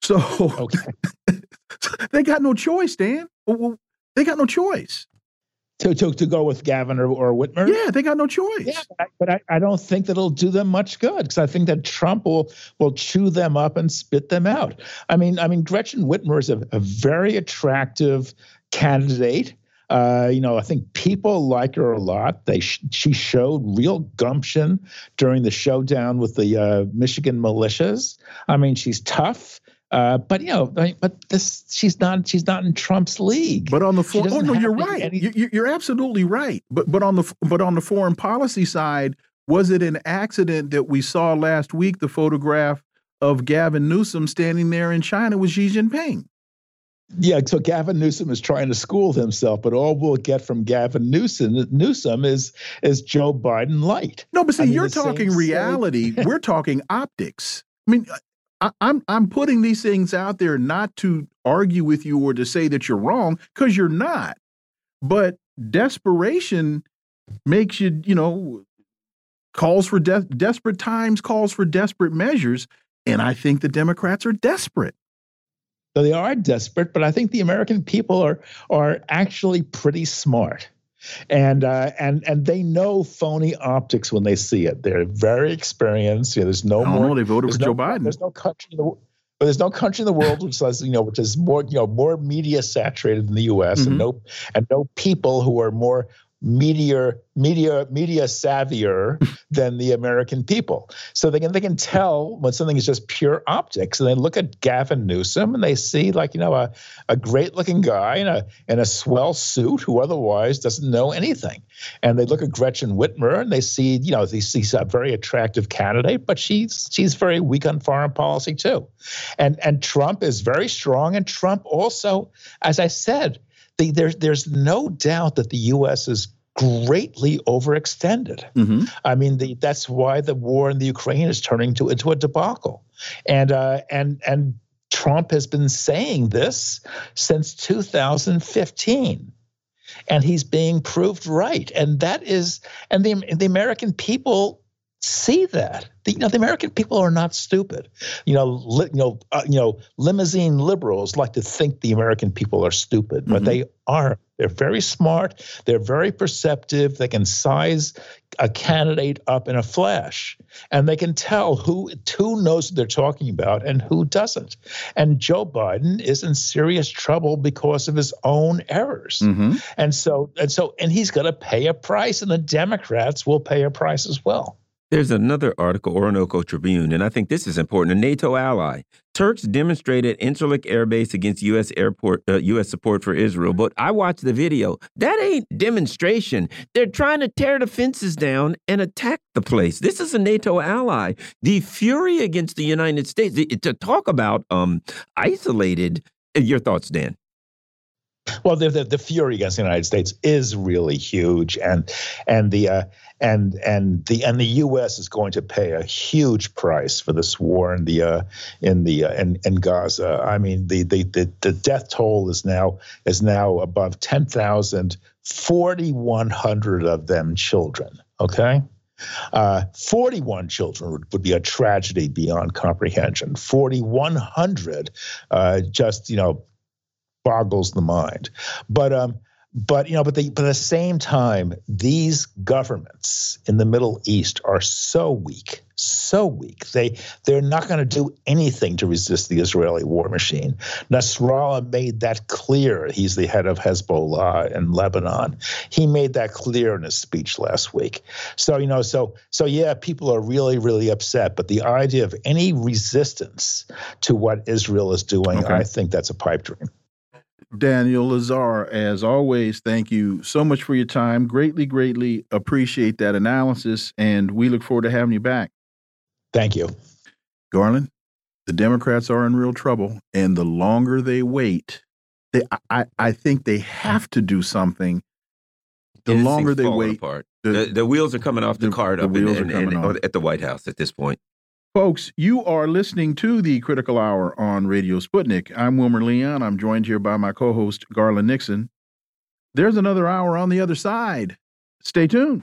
So okay. they got no choice, Dan. They got no choice. To, to, to go with Gavin or, or Whitmer? Yeah, they got no choice. Yeah, but I, but I, I don't think that it'll do them much good because I think that Trump will will chew them up and spit them out. I mean, I mean, Gretchen Whitmer is a, a very attractive candidate. Uh, you know, I think people like her a lot. They sh- she showed real gumption during the showdown with the uh, Michigan militias. I mean, she's tough. Uh, but you know, but this she's not she's not in Trump's league. But on the for, oh no, you're right. Any- you, you're absolutely right. But but on the but on the foreign policy side, was it an accident that we saw last week the photograph of Gavin Newsom standing there in China with Xi Jinping? Yeah, so Gavin Newsom is trying to school himself, but all we'll get from Gavin Newsom Newsom is is Joe Biden light. No, but see, I mean, you're talking reality. We're talking optics. I mean, I'm I'm putting these things out there not to argue with you or to say that you're wrong because you're not. But desperation makes you, you know, calls for de desperate times, calls for desperate measures, and I think the Democrats are desperate. So they are desperate, but I think the American people are are actually pretty smart and uh, and and they know phony optics when they see it. They're very experienced. You know, there's no more. Know, they voted for no, Joe Biden. There's no country. In the, but there's no country in the world which says you know which is more you know more media saturated than the U.S. Mm-hmm. and no and no people who are more media media media savvier than the American people. So they can they can tell when something is just pure optics. And they look at Gavin Newsom and they see like you know a, a great looking guy in a in a swell suit who otherwise doesn't know anything. And they look at Gretchen Whitmer and they see you know they see a very attractive candidate, but she's she's very weak on foreign policy too. And and Trump is very strong. And Trump also, as I said the, there's there's no doubt that the U.S. is greatly overextended. Mm-hmm. I mean, the, that's why the war in the Ukraine is turning to into a debacle, and uh, and and Trump has been saying this since 2015 and he's being proved right and that is and the the American people see that. The, you know, the American people are not stupid. You know, li, you know, uh, you know, limousine liberals like to think the American people are stupid, but mm-hmm. they aren't. They're very smart. They're very perceptive. They can size a candidate up in a flash, and they can tell who who knows what they're talking about and who doesn't. And Joe Biden is in serious trouble because of his own errors. Mm-hmm. And so, and so, and he's going to pay a price, and the Democrats will pay a price as well. There's another article, Orinoco Tribune, and I think this is important. A NATO ally. Turks demonstrated Incirlik Air Base against U.S. airport, uh, U.S. support for Israel. But I watched the video. That ain't demonstration. They're trying to tear the fences down and attack the place. This is a NATO ally. The fury against the United States. To talk about um, isolated. Uh, your thoughts, Dan? Well, the, the, the fury against the United States is really huge, and and the uh, and and the and the U.S. is going to pay a huge price for this war in the uh, in the uh, in, in Gaza. I mean, the, the the the death toll is now is now above 10,000, 4,100 of them children. Okay. Uh, 41 children would, would, be a tragedy beyond comprehension. 4,100 uh, just, you know, boggles the mind. But um, but you know, but the but at the same time, these governments in the Middle East are so weak, so weak. They they're not going to do anything to resist the Israeli war machine. Nasrallah made that clear. He's the head of Hezbollah in Lebanon. He made that clear in his speech last week. So you know, so so yeah, people are really really upset. But the idea of any resistance to what Israel is doing, okay. I think that's a pipe dream. Daniel Lazare, as always, thank you so much for your time. Greatly, greatly appreciate that analysis, and we look forward to having you back. Thank you. Garland, the Democrats are in real trouble, and the longer they wait, they, I, I think they have to do something. The longer they wait. The, the, the, wheels are coming off the, the cart up in, in, in, at the White House at this point. Folks, you are listening to the Critical Hour on Radio Sputnik. I'm Wilmer Leon. I'm joined here by my co host, Garland Nixon. There's another hour on the other side. Stay tuned.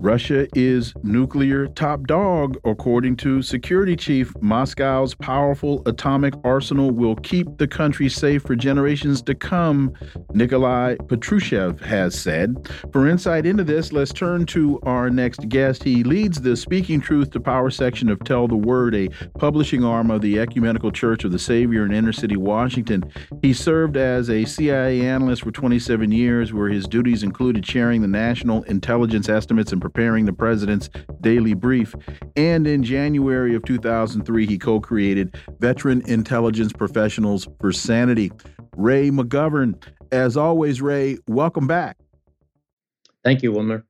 Russia is nuclear top dog, according to security chief. Moscow's powerful atomic arsenal will keep the country safe for generations to come, Nikolai Patrushev has said. For insight into this, let's turn to our next guest. He leads the Speaking Truth to Power section of Tell the Word, a publishing arm of the Ecumenical Church of the Savior in inner city Washington. He served as a CIA analyst for 27 years, where his duties included sharing the national intelligence estimates and preparing the president's daily brief. And in January of 2003, he co created Veteran Intelligence Professionals for Sanity. Ray McGovern, as always, Ray, welcome back. Thank you, Wilmer.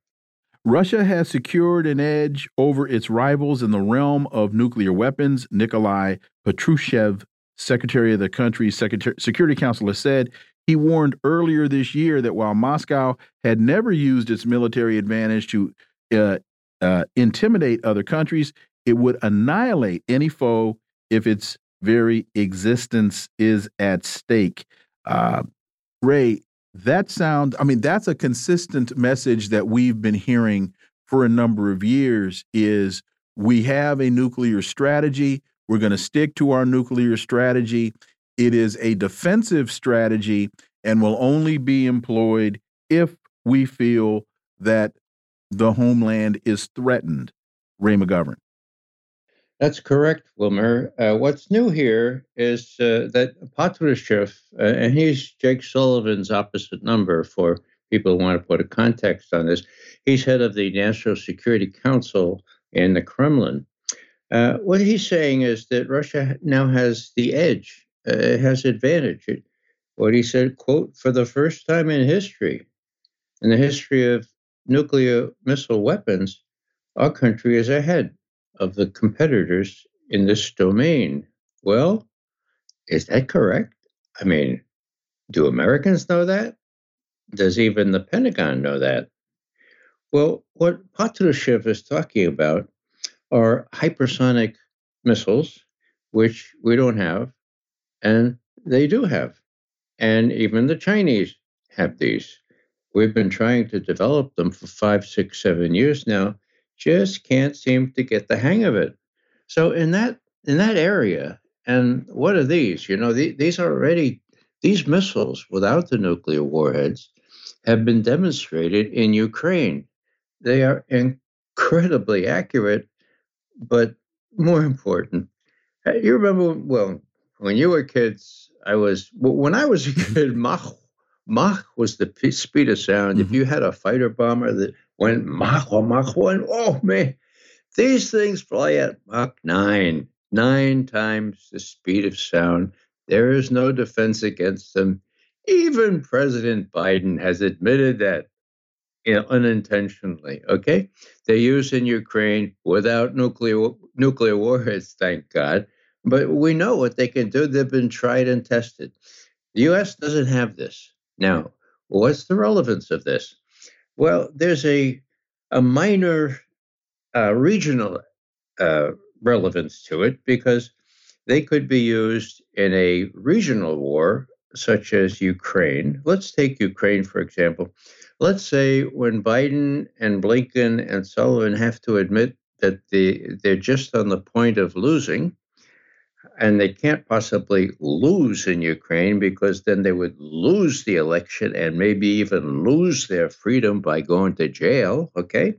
Russia has secured an edge over its rivals in the realm of nuclear weapons. Nikolai Patrushev, secretary of the country's Security Council, has said he warned earlier this year that while Moscow had never used its military advantage to uh, uh, intimidate other countries. It would annihilate any foe if its very existence is at stake. Uh, Ray, that sounds, I mean, that's a consistent message that we've been hearing for a number of years is we have a nuclear strategy. We're going to stick to our nuclear strategy. It is a defensive strategy and will only be employed if we feel that the homeland is threatened. Ray McGovern. That's correct, Wilmer. Uh, what's new here is uh, that Patrushev, uh, and he's Jake Sullivan's opposite number for people who want to put a context on this. He's head of the National Security Council in the Kremlin. Uh, what he's saying is that Russia now has the edge, uh, it has advantage. It, what he said, quote, for the first time in history, in the history of nuclear missile weapons, our country is ahead of the competitors in this domain. Well, is that correct? I mean, do Americans know that? Does even the Pentagon know that? Well, what Patrushev is talking about are hypersonic missiles, which we don't have, and they do have. And even the Chinese have these. We've been trying to develop them for five, six, seven years now. Just can't seem to get the hang of it. So in that in that area, and what are these? You know, the, these are already these missiles without the nuclear warheads have been demonstrated in Ukraine. They are incredibly accurate, but more important, you remember well when you were kids. I was when I was a kid. Mach Mach was the speed of sound. Mm-hmm. If you had a fighter bomber that went Mach or Mach 1, oh man, these things fly at Mach 9, nine times the speed of sound. There is no defense against them. Even President Biden has admitted that you know, unintentionally. Okay, they're used in Ukraine without nuclear nuclear warheads, thank God. But we know what they can do. They've been tried and tested. The U.S. doesn't have this. Now, what's the relevance of this? Well, there's a a minor uh, regional uh, relevance to it because they could be used in a regional war, such as Ukraine. Let's take Ukraine, for example. Let's say when Biden and Blinken and Sullivan have to admit that they, they're just on the point of losing, and they can't possibly lose in Ukraine because then they would lose the election and maybe even lose their freedom by going to jail. Okay.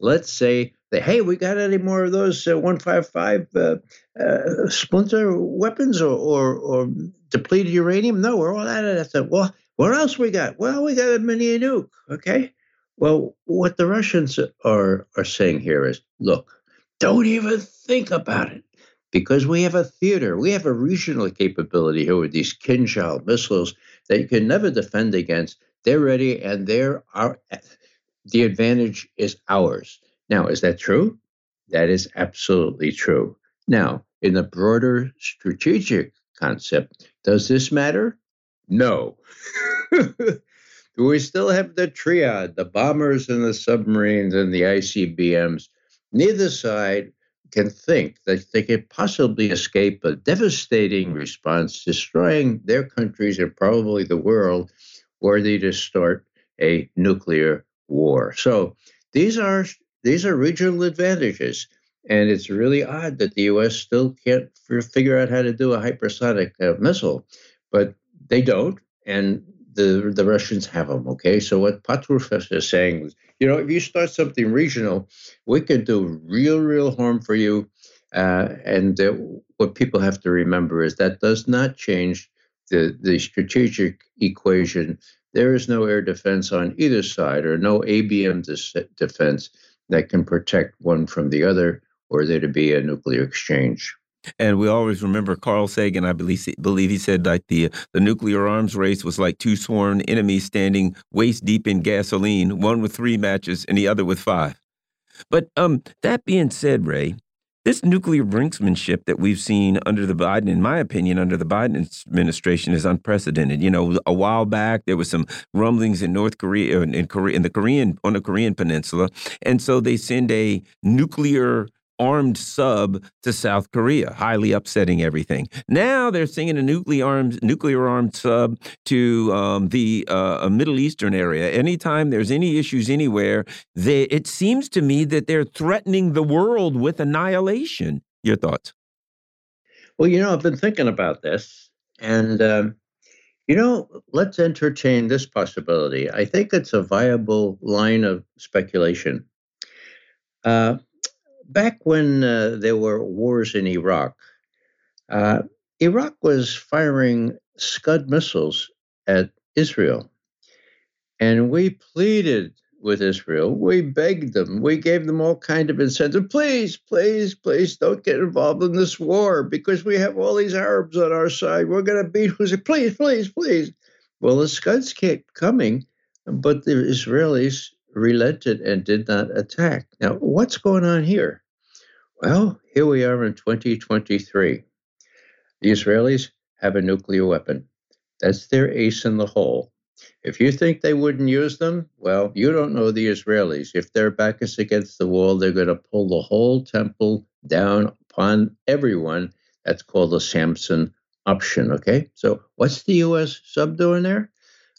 Let's say that, hey, we got any more of those uh, 155 uh, uh, splinter weapons or, or, or, depleted uranium? No, we're all out of that. Well, what else we got? Well, we got a mini nuke. Okay. Well, what the Russians are, are saying here is look, don't even think about it because we have a theater, we have a regional capability here with these Kinzhal missiles that you can never defend against. They're ready and they're our, the advantage is ours. Now, is that true? That is absolutely true. Now, in the broader strategic concept, does this matter? No. Do we still have the triad, the bombers and the submarines and the ICBMs? Neither side can think that they could possibly escape a devastating response, destroying their countries and probably the world, worthy to start a nuclear war. So these are these are regional advantages. And it's really odd that the U.S. still can't figure out how to do a hypersonic uh, missile, but they don't, and the the Russians have them. Okay, so what Patrushev is saying is, you know, if you start something regional, we can do real, real harm for you. Uh, and uh, what people have to remember is that does not change the the strategic equation. There is no air defense on either side, or no ABM defense that can protect one from the other, or there to be a nuclear exchange. And we always remember Carl Sagan. I believe believe he said like the the nuclear arms race was like two sworn enemies standing waist deep in gasoline, one with three matches and the other with five. But um, that being said, Ray, this nuclear brinksmanship that we've seen under the Biden, in my opinion, under the Biden administration, is unprecedented. You know, a while back there was some rumblings in North Korea, in Korea, in the Korean on the Korean Peninsula, and so they send a nuclear armed sub to South Korea, highly upsetting everything. Now they're sending a nuclear armed nuclear armed sub to um, the uh, Middle Eastern area. Anytime there's any issues anywhere, they, it seems to me that they're threatening the world with annihilation. Your thoughts? Well, you know, I've been thinking about this, and um, you know, let's entertain this possibility. I think it's a viable line of speculation. Uh, back when uh, there were wars in Iraq, uh, Iraq was firing Scud missiles at Israel. And we pleaded with Israel. We begged them. We gave them all kind of incentive. Please, please, please don't get involved in this war because we have all these Arabs on our side. We're going to beat who's please, please, please. Well, the Scuds kept coming, but the Israelis relented and did not attack. Now, what's going on here? Well, here we are in 2023. The Israelis have a nuclear weapon. That's their ace in the hole. If you think they wouldn't use them, well, you don't know the Israelis. If their back is against the wall, they're going to pull the whole temple down upon everyone. That's called the Samson option. Okay. So, what's the U.S. sub doing there?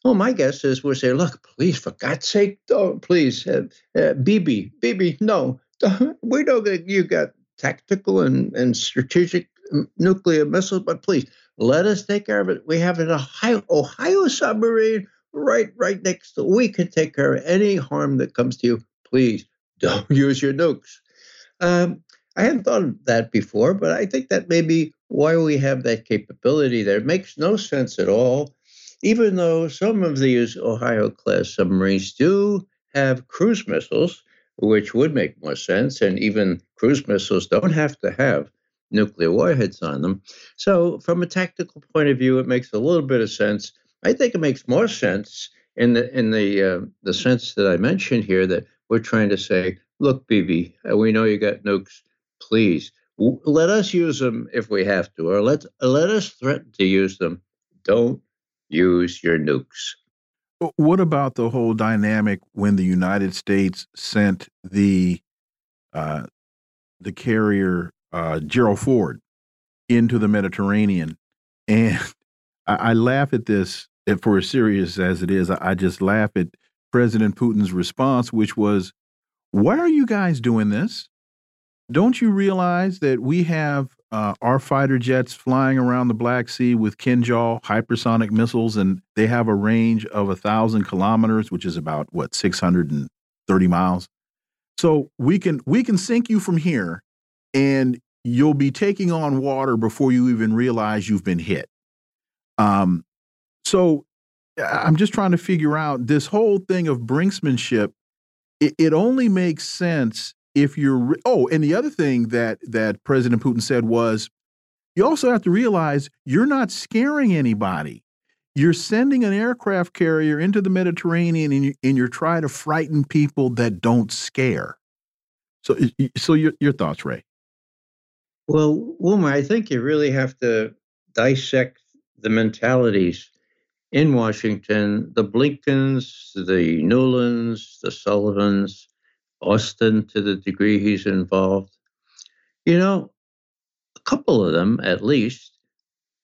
Well, my guess is we'll say, look, please, for God's sake, don't, please, uh, uh, Bibi, Bibi, no, we know that you got tactical and, and strategic nuclear missiles, but please let us take care of it. We have an Ohio, Ohio submarine right right next to. We can take care of any harm that comes to you. Please don't use your nukes. Um, I hadn't thought of that before, but I think that may be why we have that capability there. It makes no sense at all, even though some of these Ohio class submarines do have cruise missiles which would make more sense. And even cruise missiles don't have to have nuclear warheads on them. So, from a tactical point of view, it makes a little bit of sense. I think it makes more sense in the in the uh, the sense that I mentioned here that we're trying to say, look, Bibi, uh, we know you got nukes. Please w- let us use them if we have to, or let let us threaten to use them. Don't use your nukes. What about the whole dynamic when the United States sent the uh, the carrier uh, Gerald Ford into the Mediterranean? And I, I laugh at this for as serious as it is. I just laugh at President Putin's response, which was, "Why are you guys doing this? Don't you realize that we have uh, our fighter jets flying around the Black Sea with Kinzhal hypersonic missiles, and they have a range of a thousand kilometers, which is about what six hundred and thirty miles. So we can we can sink you from here, and you'll be taking on water before you even realize you've been hit. Um, so I'm just trying to figure out this whole thing of brinksmanship. It, it only makes sense if you're oh and the other thing that that president putin said was you also have to realize you're not scaring anybody. You're sending an aircraft carrier into the mediterranean and, you, and you're trying to frighten people that don't scare. So so your, your thoughts ray? Well wilmer i think you really have to dissect the mentalities in washington the blinkens the nulands the sullivans Austin to the degree he's involved. You know, a couple of them at least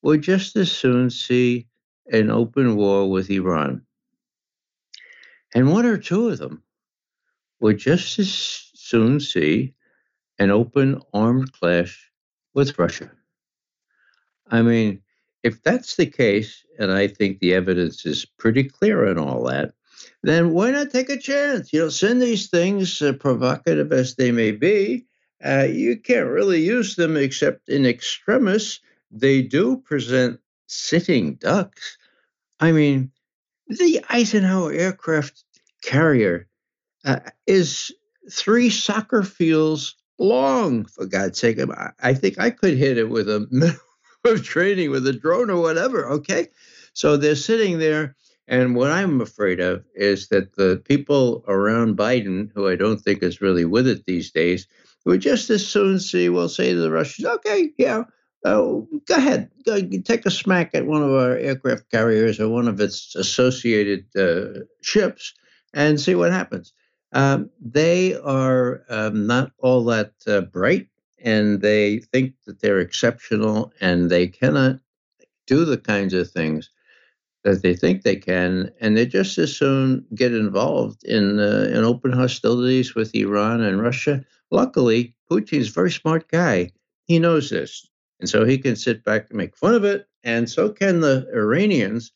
would just as soon see an open war with Iran. And one or two of them would just as soon see an open armed clash with Russia. I mean, if that's the case, and I think the evidence is pretty clear on all that, then why not take a chance? You know, send these things, uh, provocative as they may be. Uh, you can't really use them except in extremis. They do present sitting ducks. I mean, the Eisenhower aircraft carrier uh, is three soccer fields long, for God's sake. I think I could hit it with a minimum of training with a drone or whatever, okay? So they're sitting there and what I'm afraid of is that the people around Biden, who I don't think is really with it these days, would just as soon see, well, say to the Russians, okay, yeah, oh, go ahead, go take a smack at one of our aircraft carriers or one of its associated uh, ships and see what happens. Um, they are um, not all that uh, bright and they think that they're exceptional and they cannot do the kinds of things that they think they can, and they just as soon get involved in uh, in open hostilities with Iran and Russia. Luckily, Putin's a very smart guy. He knows this, and so he can sit back and make fun of it, and so can the Iranians.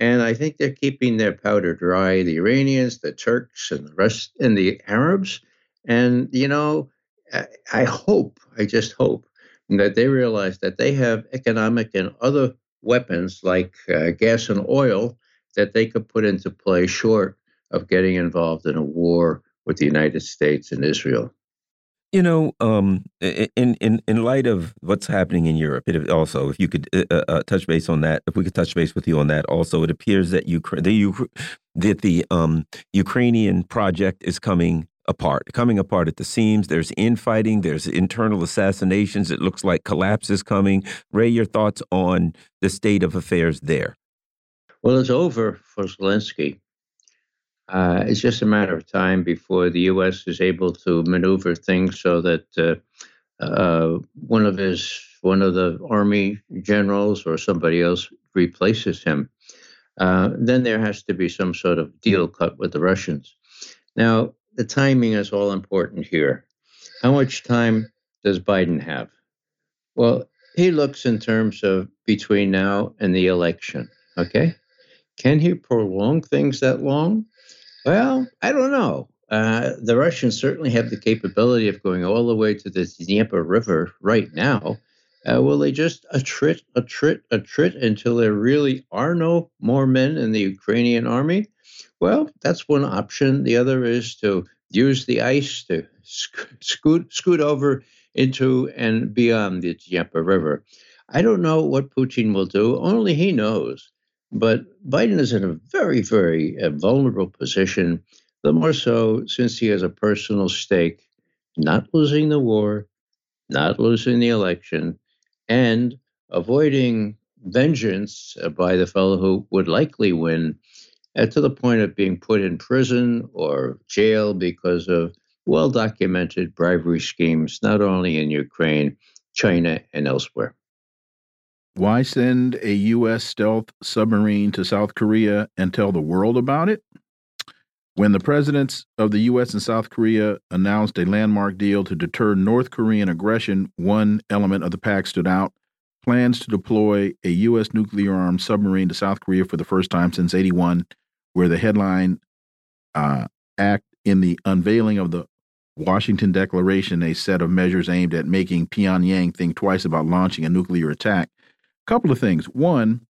And I think they're keeping their powder dry. The Iranians, the Turks, and the rest, and the Arabs. And you know, I, I hope, I just hope that they realize that they have economic and other weapons like uh, gas and oil that they could put into play short of getting involved in a war with the United States and Israel. You know, um, in in in light of what's happening in Europe, it also, if you could uh, uh, uh, touch base on that, if we could touch base with you on that, also, it appears that Ukraine, the that the um, Ukrainian project is coming apart, coming apart at the seams. There's infighting, there's internal assassinations. It looks like collapse is coming. Ray, your thoughts on the state of affairs there? Well, it's over for Zelensky. Uh, it's just a matter of time before the U.S. is able to maneuver things so that uh, uh, one of his one of the army generals or somebody else replaces him. Uh, then there has to be some sort of deal cut with the Russians. Now, the timing is all important here. How much time does Biden have? Well, he looks in terms of between now and the election. Okay. Can he prolong things that long? Well, I don't know. Uh, the Russians certainly have the capability of going all the way to the Dnieper River right now. Uh, will they just attrit, attrit, attrit until there really are no more men in the Ukrainian army? Well, that's one option. The other is to use the ice to scoot scoot over into and beyond the Dnieper River. I don't know what Putin will do. Only he knows. But Biden is in a very, very uh, vulnerable position. The more so since he has a personal stake, not losing the war, not losing the election, and avoiding vengeance by the fellow who would likely win uh, to the point of being put in prison or jail because of well documented bribery schemes, not only in Ukraine, China, and elsewhere. Why send a U.S. stealth submarine to South Korea and tell the world about it? When the presidents of the U.S. and South Korea announced a landmark deal to deter North Korean aggression, one element of the pact stood out plans to deploy a U.S. nuclear armed submarine to South Korea for the first time since 81, where the headline uh, act in the unveiling of the Washington Declaration, a set of measures aimed at making Pyongyang think twice about launching a nuclear attack. A couple of things. One,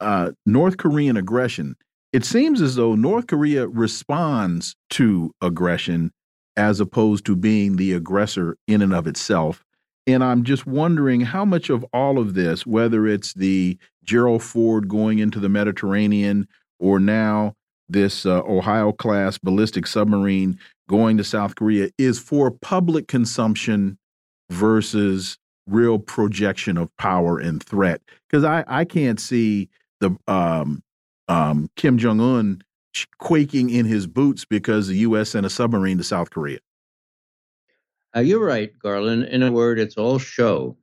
uh, North Korean aggression. It seems as though North Korea responds to aggression as opposed to being the aggressor in and of itself. And I'm just wondering how much of all of this, whether it's the Gerald Ford going into the Mediterranean or now this uh, Ohio class ballistic submarine going to South Korea is for public consumption versus real projection of power and threat. Because I, I can't see the um, um, Kim Jong Un quaking in his boots because the U.S. sent a submarine to South Korea. Uh, you're right, Garland. In a word, it's all show.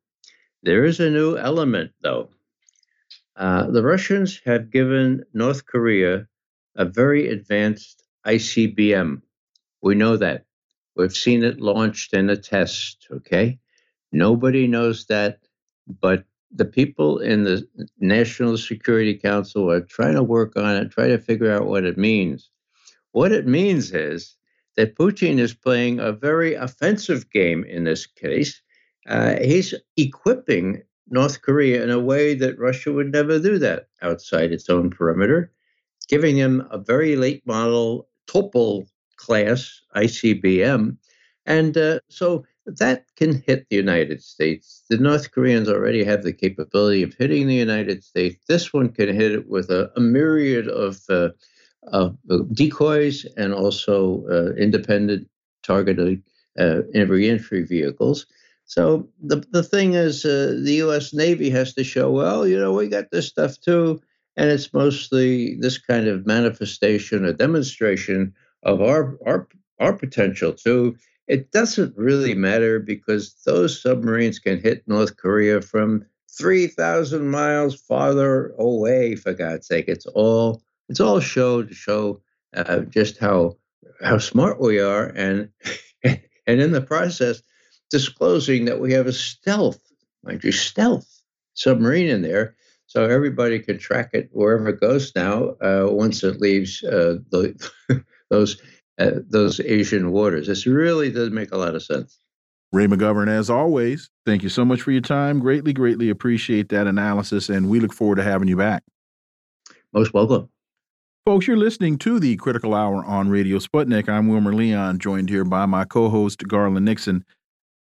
There is a new element, though. Uh, the Russians have given North Korea a very advanced ICBM. We know that. We've seen it launched in a test, okay? Nobody knows that, but the people in the National Security Council are trying to work on it, try to figure out what it means. What it means is that Putin is playing a very offensive game in this case. Uh, he's equipping North Korea in a way that Russia would never do that outside its own perimeter giving him a very late model Topol class ICBM. And uh, so that can hit the United States. The North Koreans already have the capability of hitting the United States. This one can hit it with a, a myriad of, uh, of decoys and also uh, independent targeted uh, reentry vehicles. So the, the thing is, uh, the U.S. Navy has to show, well, you know, we got this stuff too and it's mostly this kind of manifestation, a demonstration of our our our potential too. It doesn't really matter because those submarines can hit North Korea from three thousand miles farther away. For God's sake, it's all it's all show to show uh, just how how smart we are, and and in the process, disclosing that we have a stealth, mind you, stealth submarine in there so everybody can track it wherever it goes now. Uh, once it leaves uh, the, those uh, those Asian waters, this really does make a lot of sense. Ray McGovern, as always, thank you so much for your time. Greatly, greatly appreciate that analysis, and we look forward to having you back. Most welcome. Folks, you're listening to the Critical Hour on Radio Sputnik. I'm Wilmer Leon, joined here by my co host, Garland Nixon.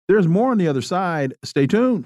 There's more on the other side. Stay tuned.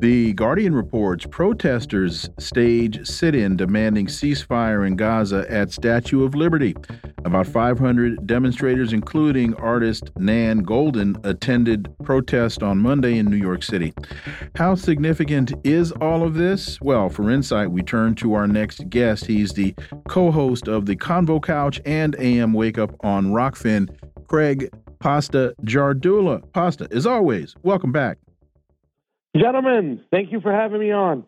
The Guardian reports protesters stage sit in demanding ceasefire in Gaza at Statue of Liberty. About 500 demonstrators, including artist Nan Goldin, attended protest on Monday in New York City. How significant is all of this? Well, for insight, we turn to our next guest. He's the co host of the Convo Couch and AM Wake Up on Rokfin, Craig Pasta Jardula. Pasta, as always, welcome back. Gentlemen, thank you for having me on.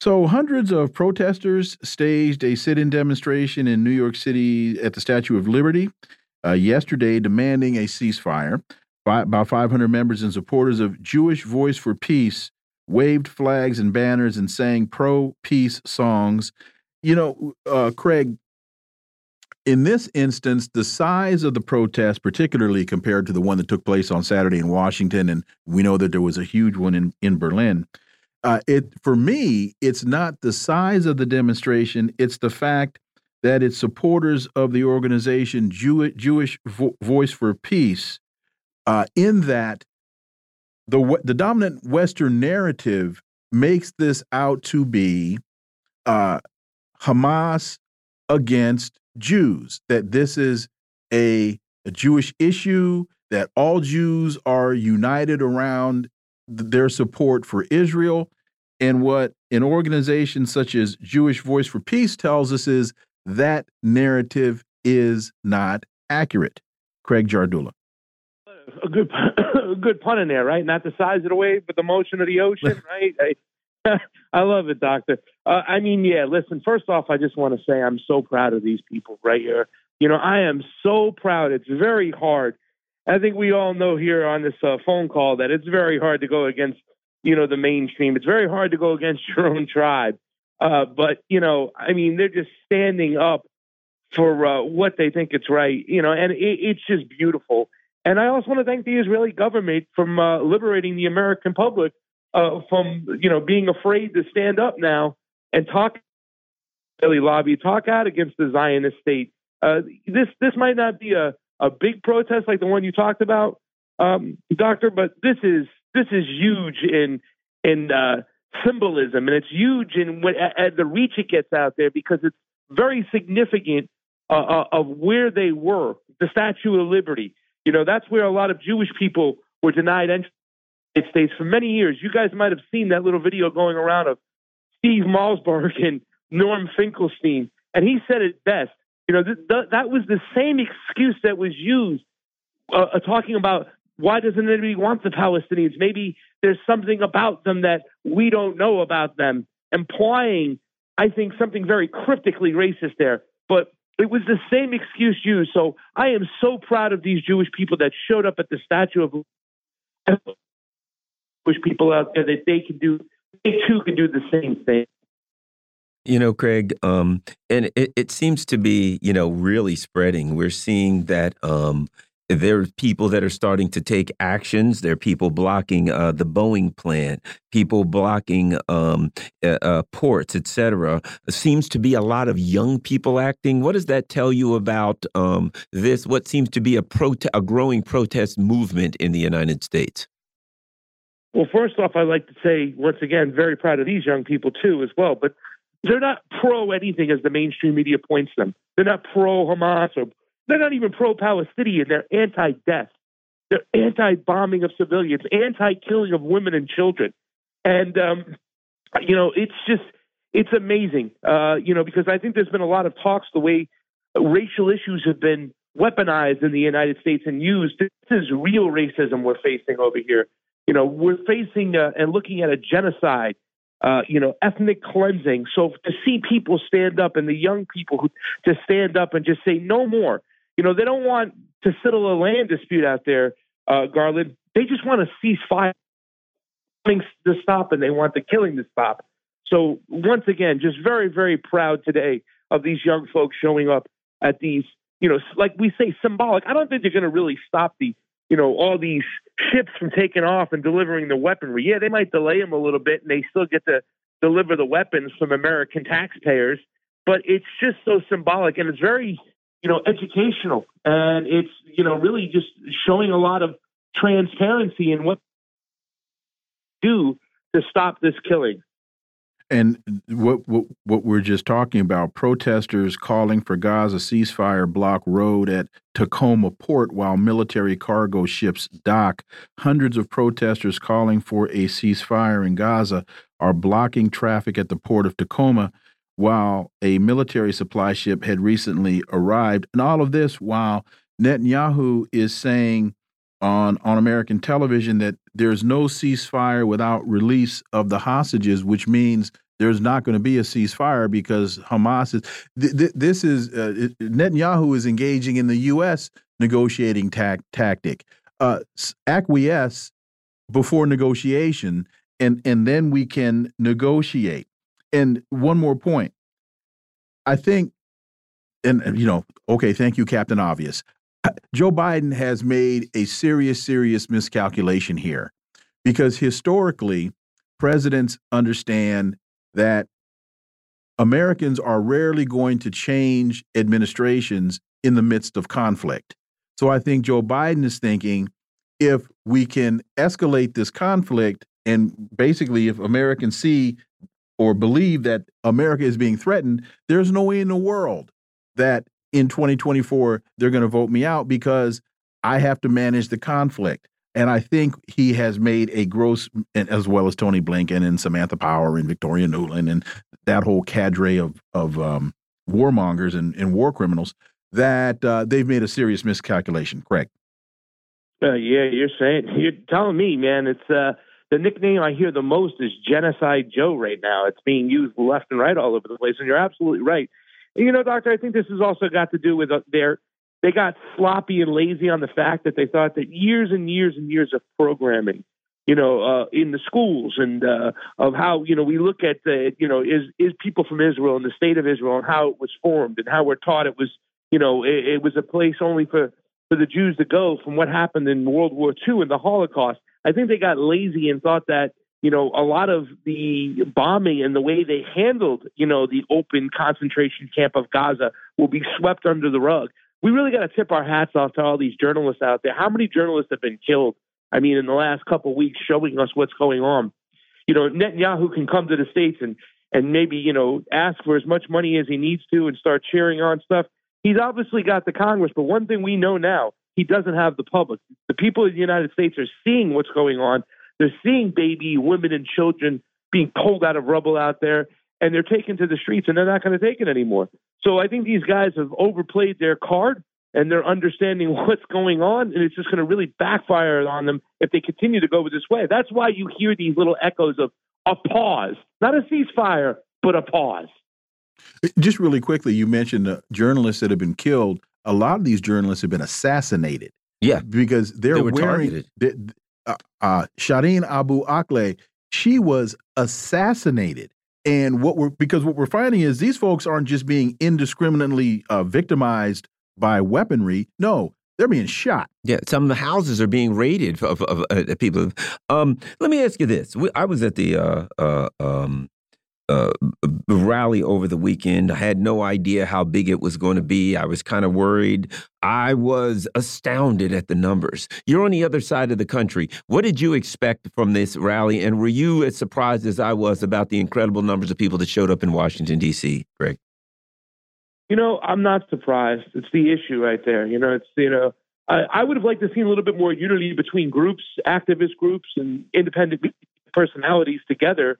So, hundreds of protesters staged a sit in demonstration in New York City at the Statue of Liberty uh, yesterday demanding a ceasefire. By, about 500 members and supporters of Jewish Voice for Peace waved flags and banners and sang pro peace songs. You know, uh, Craig, in this instance, the size of the protest, particularly compared to the one that took place on Saturday in Washington, and we know that there was a huge one in in Berlin. Uh, it for me, it's not the size of the demonstration; it's the fact that its supporters of the organization Jew Jewish Vo Voice for Peace, uh, in that the the dominant Western narrative makes this out to be uh, Hamas against Jews, that this is a, a Jewish issue, that all Jews are united around their support for Israel. And what an organization such as Jewish Voice for Peace tells us is that narrative is not accurate. Craig Jardula. A good, a good pun in there, right? Not the size of the wave, but the motion of the ocean, right? I, love it, Doctor. Uh, I mean, yeah. Listen, first off, I just want to say I'm so proud of these people right here. You know, I am so proud. It's very hard. I think we all know here on this uh, phone call that it's very hard to go against, you know, the mainstream. It's very hard to go against your own tribe. Uh, but you know, I mean, they're just standing up for uh, what they think it's right. You know, and it, it's just beautiful. And I also want to thank the Israeli government from uh, liberating the American public uh, from you know being afraid to stand up now and talk Israeli lobby, talk out against the Zionist state. Uh, this this might not be a, a big protest like the one you talked about, um, Doctor, but this is this is huge in in uh, symbolism and it's huge in what at the reach it gets out there because it's very significant uh, uh, of where they were. The Statue of Liberty, you know, that's where a lot of Jewish people were denied entry United States for many years. You guys might have seen that little video going around of Steve Malzberg and Norm Finkelstein, and he said it best. You know, th- th- that was the same excuse that was used uh, uh, talking about why doesn't anybody want the Palestinians? Maybe there's something about them that we don't know about them, implying, I think, something very cryptically racist there. But it was the same excuse used. So I am so proud of these Jewish people that showed up at the Statue of push people out there that they can do, they too can do the same thing. You know, Craig, um, and it, it seems to be, you know, really spreading. We're seeing that um, there are people that are starting to take actions. There are people blocking uh, the Boeing plant, people blocking um, uh, uh, ports, etc. Seems to be a lot of young people acting. What does that tell you about um, this? What seems to be a, a growing protest movement in the United States? Well, first off, I'd like to say once again, very proud of these young people too, as well. But they're not pro anything as the mainstream media points them. They're not pro Hamas or they're not even pro Palestinian. They're anti death. They're anti bombing of civilians, anti killing of women and children. And, um, you know, it's just, it's amazing, uh, you know, because I think there's been a lot of talks the way racial issues have been weaponized in the United States and used. This is real racism we're facing over here. You know, we're facing uh, and looking at a genocide, uh, you know, ethnic cleansing. So to see people stand up and the young people who to stand up and just say no more. You know, they don't want to settle a land dispute out there, uh, Garland. They just want to cease fire to stop and they want the killing to stop. So once again, just very, very proud today of these young folks showing up at these, you know, like we say, symbolic. I don't think they're going to really stop the you know, all these ships from taking off and delivering the weaponry. Yeah, they might delay them a little bit and they still get to deliver the weapons from American taxpayers, but it's just so symbolic and it's very, you know, educational and it's, you know, really just showing a lot of transparency in what do to stop this killing and what, what what we're just talking about protesters calling for Gaza ceasefire block road at Tacoma port while military cargo ships dock. Hundreds of protesters calling for a ceasefire in Gaza are blocking traffic at the port of Tacoma while a military supply ship had recently arrived. And all of this while Netanyahu is saying on on American television that there's no ceasefire without release of the hostages, which means there's not going to be a ceasefire because Hamas is. Th th this is uh, Netanyahu is engaging in the U.S. negotiating tac tactic. Uh, acquiesce before negotiation, and and then we can negotiate. And one more point, I think, and you know, okay, thank you, Captain Obvious. Joe Biden has made a serious, serious miscalculation here because historically, presidents understand that Americans are rarely going to change administrations in the midst of conflict. So I think Joe Biden is thinking if we can escalate this conflict and basically if Americans see or believe that America is being threatened, there's no way in the world that in 2024 they're going to vote me out because I have to manage the conflict. And I think he has made a gross, as well as Tony Blinken and Samantha Power and Victoria Nuland and that whole cadre of of um, warmongers and, and war criminals, that uh, they've made a serious miscalculation. Correct? Uh, yeah, you're saying you're telling me, man. It's uh, the nickname I hear the most is Genocide Joe right now. It's being used left and right all over the place, and you're absolutely right. And, you know, doctor, I think this has also got to do with uh, their they got sloppy and lazy on the fact that they thought that years and years and years of programming, you know, uh, in the schools and uh, of how you know we look at the you know is is people from Israel and the state of Israel and how it was formed and how we're taught it was you know it, it was a place only for for the Jews to go from what happened in World War II and the Holocaust. I think they got lazy and thought that you know, a lot of the bombing and the way they handled, you know, the open concentration camp of Gaza will be swept under the rug we really got to tip our hats off to all these journalists out there. How many journalists have been killed? I mean, in the last couple of weeks, showing us what's going on. You know, Netanyahu can come to the states and and maybe you know ask for as much money as he needs to and start cheering on stuff. He's obviously got the Congress, but one thing we know now, he doesn't have the public. The people of the United States are seeing what's going on. They're seeing baby, women, and children being pulled out of rubble out there and they're taken to the streets and they're not going to take it anymore. So I think these guys have overplayed their card and they're understanding what's going on, and it's just going to really backfire on them if they continue to go this way. That's why you hear these little echoes of a pause, not a ceasefire, but a pause. Just really quickly, you mentioned the journalists that have been killed. A lot of these journalists have been assassinated. Yeah, because they're they wearing. uh, uh, Shireen Abu Akleh, she was assassinated and what we're because what we're finding is these folks aren't just being indiscriminately uh, victimized by weaponry. No, they're being shot. Yeah, some of the houses are being raided of, of, of uh, people. Um, let me ask you this: we, I was at the uh, uh um, uh, rally over the weekend. I had no idea how big it was going to be. I was kind of worried. I was astounded at the numbers. You're on the other side of the country. What did you expect from this rally? And were you as surprised as I was about the incredible numbers of people that showed up in Washington, D.C., Greg? You know, I'm not surprised. It's the issue right there. You know, it's, you know, I, I would have liked to see a little bit more unity between groups, activist groups, and independent personalities together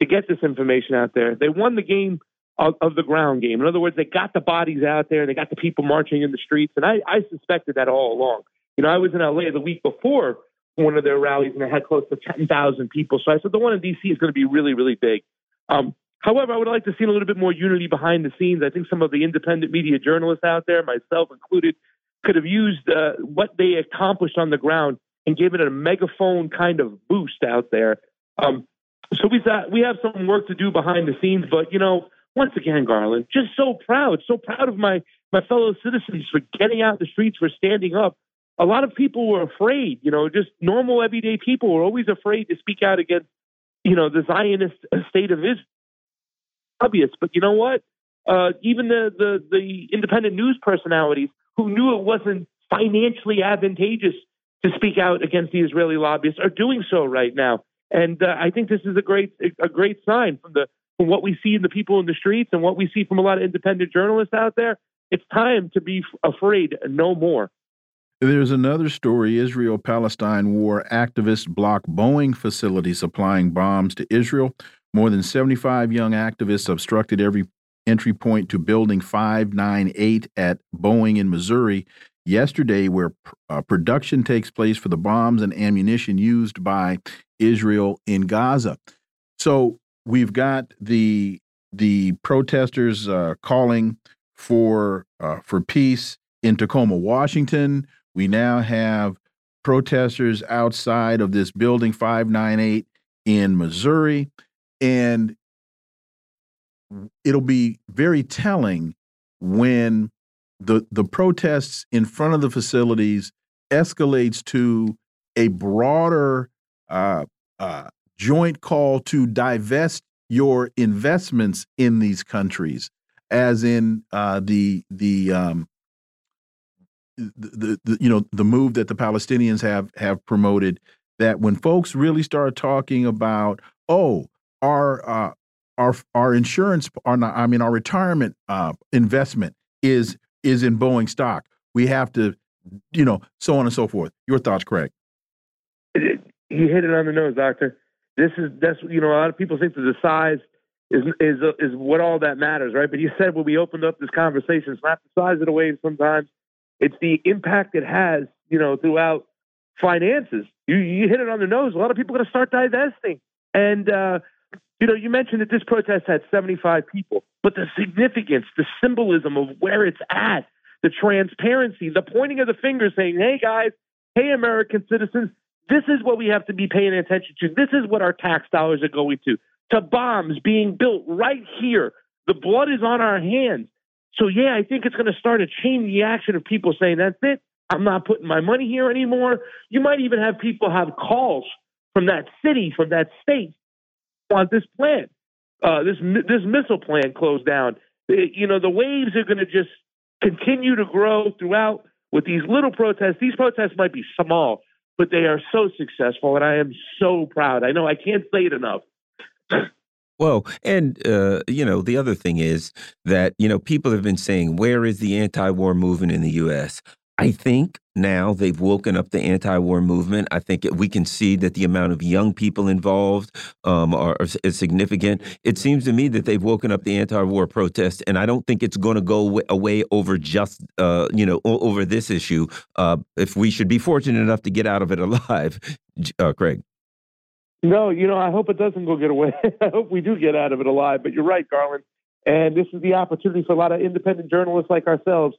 to get this information out there. They won the game of, of, the ground game. In other words, they got the bodies out there, they got the people marching in the streets, and I, I suspected that all along. You know, I was in LA the week before one of their rallies, and they had close to 10,000 people. So I said the one in DC is going to be really, really big. Um, however, I would like to see a little bit more unity behind the scenes. I think some of the independent media journalists out there, myself included, could have used uh, what they accomplished on the ground and given it a megaphone kind of boost out there. Um, so we thought we have some work to do behind the scenes, but you know, once again, Garland, just so proud, so proud of my my fellow citizens for getting out the streets, for standing up. A lot of people were afraid, you know, just normal everyday people were always afraid to speak out against, you know, the Zionist state of Israel. Obvious, but you know what? Uh, even the, the the independent news personalities who knew it wasn't financially advantageous to speak out against the Israeli lobbyists are doing so right now. And uh, I think this is a great a great sign from the from what we see in the people in the streets and what we see from a lot of independent journalists out there. It's time to be afraid no more. There's another story Israel Palestine war activists block Boeing facility supplying bombs to Israel. More than 75 young activists obstructed every entry point to Building 598 at Boeing in Missouri yesterday, where uh, production takes place for the bombs and ammunition used by Israel in Gaza. So we've got the the protesters uh, calling for uh, for peace in Tacoma, Washington. We now have protesters outside of this building 598 in Missouri, and it'll be very telling when the the protests in front of the facilities escalates to a broader uh, uh, joint call to divest your investments in these countries, as in uh, the the, um, the, the you know the move that the Palestinians have have promoted. That when folks really start talking about, oh, our uh, our our insurance, our I mean our retirement uh, investment is is in Boeing stock. We have to, you know, so on and so forth. Your thoughts, Craig? You hit it on the nose, doctor. This is that's you know a lot of people think that the size is is is what all that matters, right? But you said when we opened up this conversation, it's not the size of the wave. Sometimes it's the impact it has, you know, throughout finances. You you hit it on the nose. A lot of people are going to start divesting, and uh, you know, you mentioned that this protest had 75 people, but the significance, the symbolism of where it's at, the transparency, the pointing of the finger saying, hey guys, hey American citizens, this is what we have to be paying attention to. This is what our tax dollars are going to. To bombs being built right here. The blood is on our hands. So, yeah, I think it's going to start a chain reaction of people saying, that's it. I'm not putting my money here anymore. You might even have people have calls from that city, from that state, want this plant, uh, this this missile plant closed down. You know, the waves are going to just continue to grow throughout with these little protests. These protests might be small, but they are so successful, and I am so proud. I know I can't say it enough. Well, and uh, you know, the other thing is that you know people have been saying, "Where is the anti-war movement in the U.S.?" I think now they've woken up the anti-war movement. I think we can see that the amount of young people involved um, are, is significant. It seems to me that they've woken up the anti-war protest, and I don't think it's going to go away over just uh, you know over this issue. Uh, if we should be fortunate enough to get out of it alive, uh, Craig. No, you know, I hope it doesn't go get away. I hope we do get out of it alive. But you're right, Garland. And this is the opportunity for a lot of independent journalists like ourselves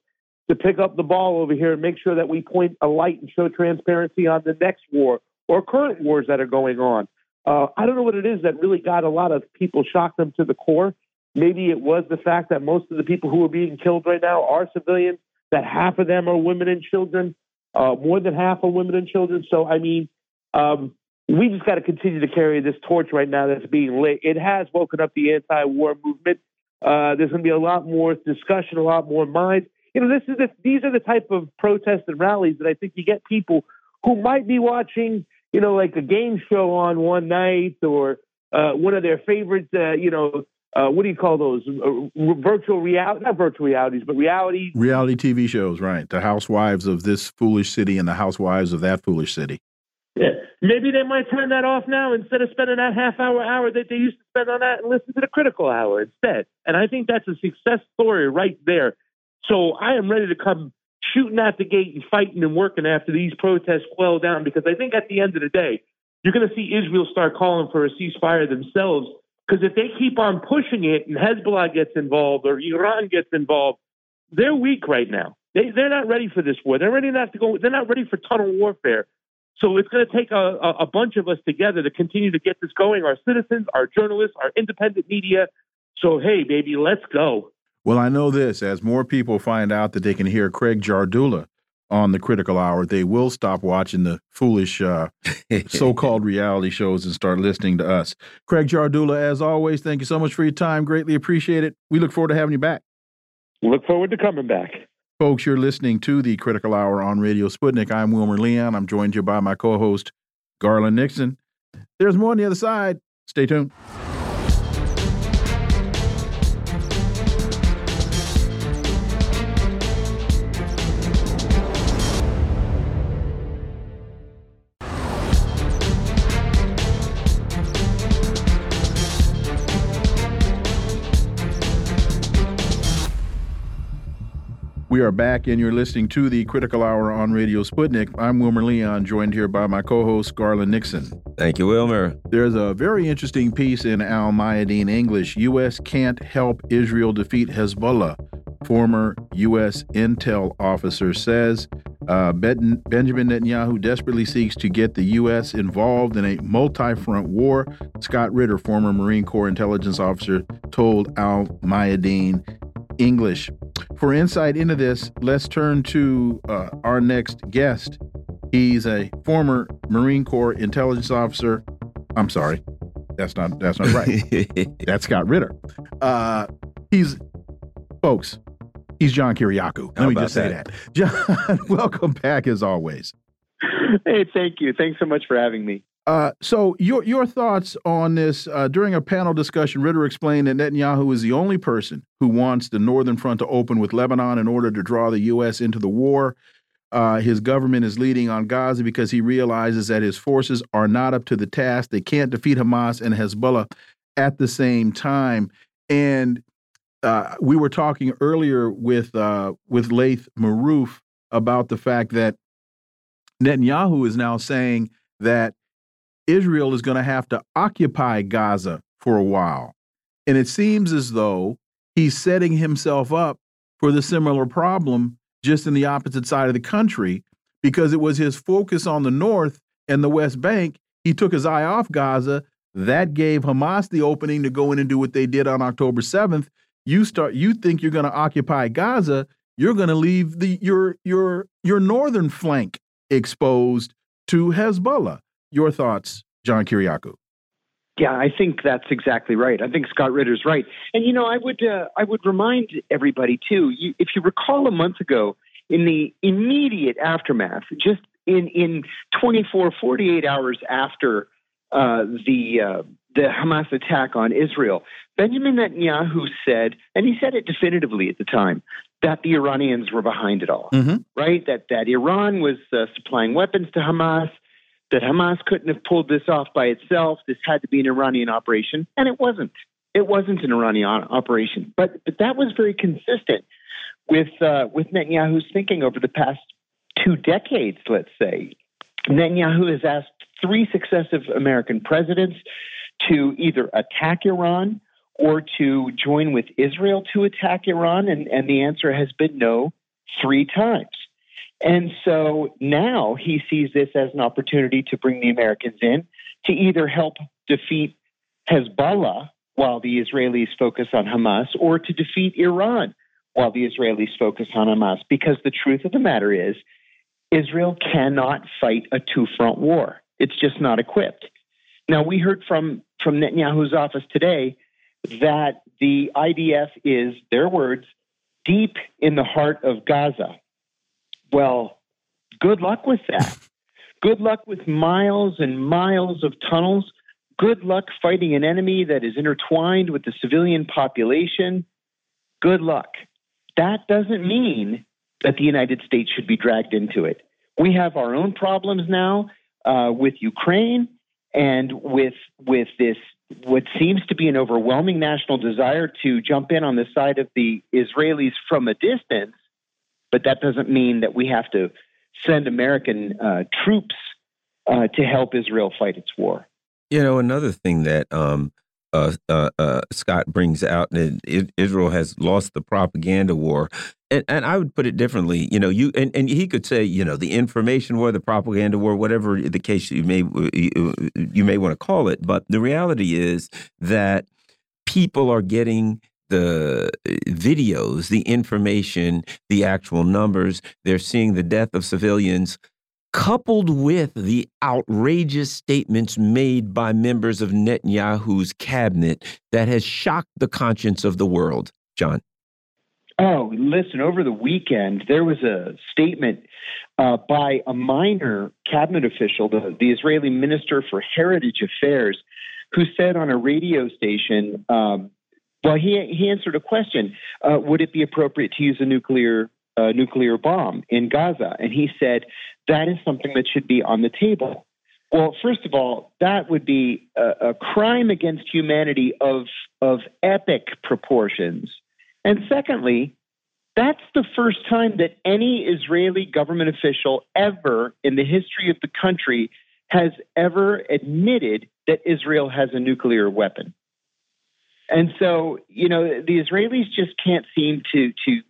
to pick up the ball over here and make sure that we point a light and show transparency on the next war or current wars that are going on. Uh, I don't know what it is that really got a lot of people shocked them to the core. Maybe it was the fact that most of the people who are being killed right now are civilians, that half of them are women and children, uh, more than half are women and children. So, I mean, um, we just got to continue to carry this torch right now that's being lit. It has woken up the anti war movement. Uh, there's going to be a lot more discussion, a lot more minds you know, this is the, these are the type of protests and rallies that I think you get people who might be watching, you know, like a game show on one night or uh, one of their favorite, uh, you know, uh, what do you call those? Uh, virtual reality, not virtual realities, but reality. Reality TV shows, right? The housewives of this foolish city and the housewives of that foolish city. Yeah. Maybe they might turn that off now instead of spending that half hour hour that they used to spend on that and listen to the critical hour instead. And I think that's a success story right there. So I am ready to come shooting at the gate and fighting and working after these protests quell down because I think at the end of the day, you're going to see Israel start calling for a ceasefire themselves. Because if they keep on pushing it and Hezbollah gets involved or Iran gets involved, they're weak right now. They, they're not ready for this war. They're ready not to go. They're not ready for tunnel warfare. So it's going to take a, a bunch of us together to continue to get this going. Our citizens, our journalists, our independent media. So hey, baby, let's go. Well, I know this as more people find out that they can hear Craig Jardula on the critical hour, they will stop watching the foolish uh, so called reality shows and start listening to us. Craig Jardula, as always, thank you so much for your time. Greatly appreciate it. We look forward to having you back. Look forward to coming back. Folks, you're listening to the Critical Hour on Radio Sputnik. I'm Wilmer Leon. I'm joined here by my co host, Garland Nixon. There's more on the other side. Stay tuned. We are back, and you're listening to the Critical Hour on Radio Sputnik. I'm Wilmer Leon, joined here by my co host, Garland Nixon. Thank you, Wilmer. There's a very interesting piece in Al Mayadeen English U.S. can't help Israel defeat Hezbollah. Former U.S. intel officer says uh, ben Benjamin Netanyahu desperately seeks to get the U.S. involved in a multi front war. Scott Ritter, former Marine Corps intelligence officer, told Al Mayadeen English. For insight into this, let's turn to uh, our next guest. He's a former Marine Corps intelligence officer. I'm sorry, That's not that's not right. that's Scott Ritter. Uh, he's folks. He's John Kiriakou. Let How me just say that? that. John, welcome back as always. Hey, thank you. Thanks so much for having me. Uh, so your your thoughts on this uh, during a panel discussion? Ritter explained that Netanyahu is the only person who wants the northern front to open with Lebanon in order to draw the U.S. into the war. Uh, his government is leading on Gaza because he realizes that his forces are not up to the task. They can't defeat Hamas and Hezbollah at the same time. And uh, we were talking earlier with uh, with Laith Marouf about the fact that Netanyahu is now saying that Israel is going to have to occupy Gaza for a while. And it seems as though he's setting himself up for the similar problem just in the opposite side of the country because it was his focus on the north and the West Bank. He took his eye off Gaza. That gave Hamas the opening to go in and do what they did on October 7th. You start you think you're going to occupy Gaza, you're going to leave the your your your northern flank exposed to Hezbollah. Your thoughts, John Kiriakou? Yeah, I think that's exactly right. I think Scott Ritter's right. And you know, I would uh, I would remind everybody too. You, if you recall a month ago, in the immediate aftermath, just in in 24, 48 hours after uh, the uh, the Hamas attack on Israel, Benjamin Netanyahu said, and he said it definitively at the time, that the Iranians were behind it all. Mhm. Right? That that Iran was uh, supplying weapons to Hamas. That Hamas couldn't have pulled this off by itself. This had to be an Iranian operation, and it wasn't. It wasn't an Iranian operation, but but that was very consistent with uh, with Netanyahu's thinking over the past two decades. Let's say Netanyahu has asked three successive American presidents to either attack Iran or to join with Israel to attack Iran, and, and the answer has been no three times. And so now he sees this as an opportunity to bring the Americans in to either help defeat Hezbollah while the Israelis focus on Hamas or to defeat Iran while the Israelis focus on Hamas. Because the truth of the matter is, Israel cannot fight a two front war. It's just not equipped. Now, we heard from, from Netanyahu's office today that the IDF is, their words, deep in the heart of Gaza. Well, good luck with that. good luck with miles and miles of tunnels. Good luck fighting an enemy that is intertwined with the civilian population. Good luck. That doesn't mean that the United States should be dragged into it. We have our own problems now uh, with Ukraine and with with this what seems to be an overwhelming national desire to jump in on the side of the Israelis from a distance. But that doesn't mean that we have to send American uh, troops uh, to help Israel fight its war. You know, another thing that um, uh, uh, uh, Scott brings out that Israel has lost the propaganda war, and, and I would put it differently. You know, you and, and he could say, you know, the information war, the propaganda war, whatever the case you may you, you may want to call it. But the reality is that people are getting the videos, the information, the actual numbers. They're seeing the death of civilians coupled with the outrageous statements made by members of Netanyahu's cabinet that has shocked the conscience of the world. John. Oh, listen, over the weekend, there was a statement uh, by a minor cabinet official, the, the Israeli Minister for Heritage Affairs, who said on a radio station, um, well, he, he answered a question uh, Would it be appropriate to use a nuclear, uh, nuclear bomb in Gaza? And he said, That is something that should be on the table. Well, first of all, that would be a, a crime against humanity of, of epic proportions. And secondly, that's the first time that any Israeli government official ever in the history of the country has ever admitted that Israel has a nuclear weapon. And so, you know, the Israelis just can't seem to to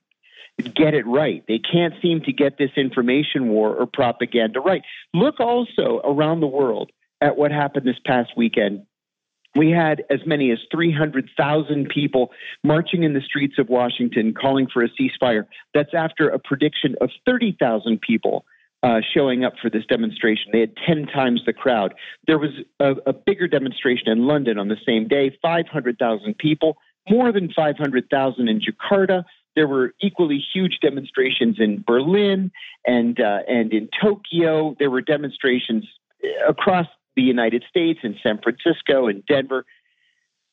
get it right. They can't seem to get this information war or propaganda right. Look also around the world at what happened this past weekend we had as many as 300,000 people marching in the streets of Washington calling for a ceasefire. That's after a prediction of 30,000 people uh, showing up for this demonstration. They had 10 times the crowd. There was a, a bigger demonstration in London on the same day 500,000 people, more than 500,000 in Jakarta. There were equally huge demonstrations in Berlin and, uh, and in Tokyo. There were demonstrations across the United States, in San Francisco, and Denver.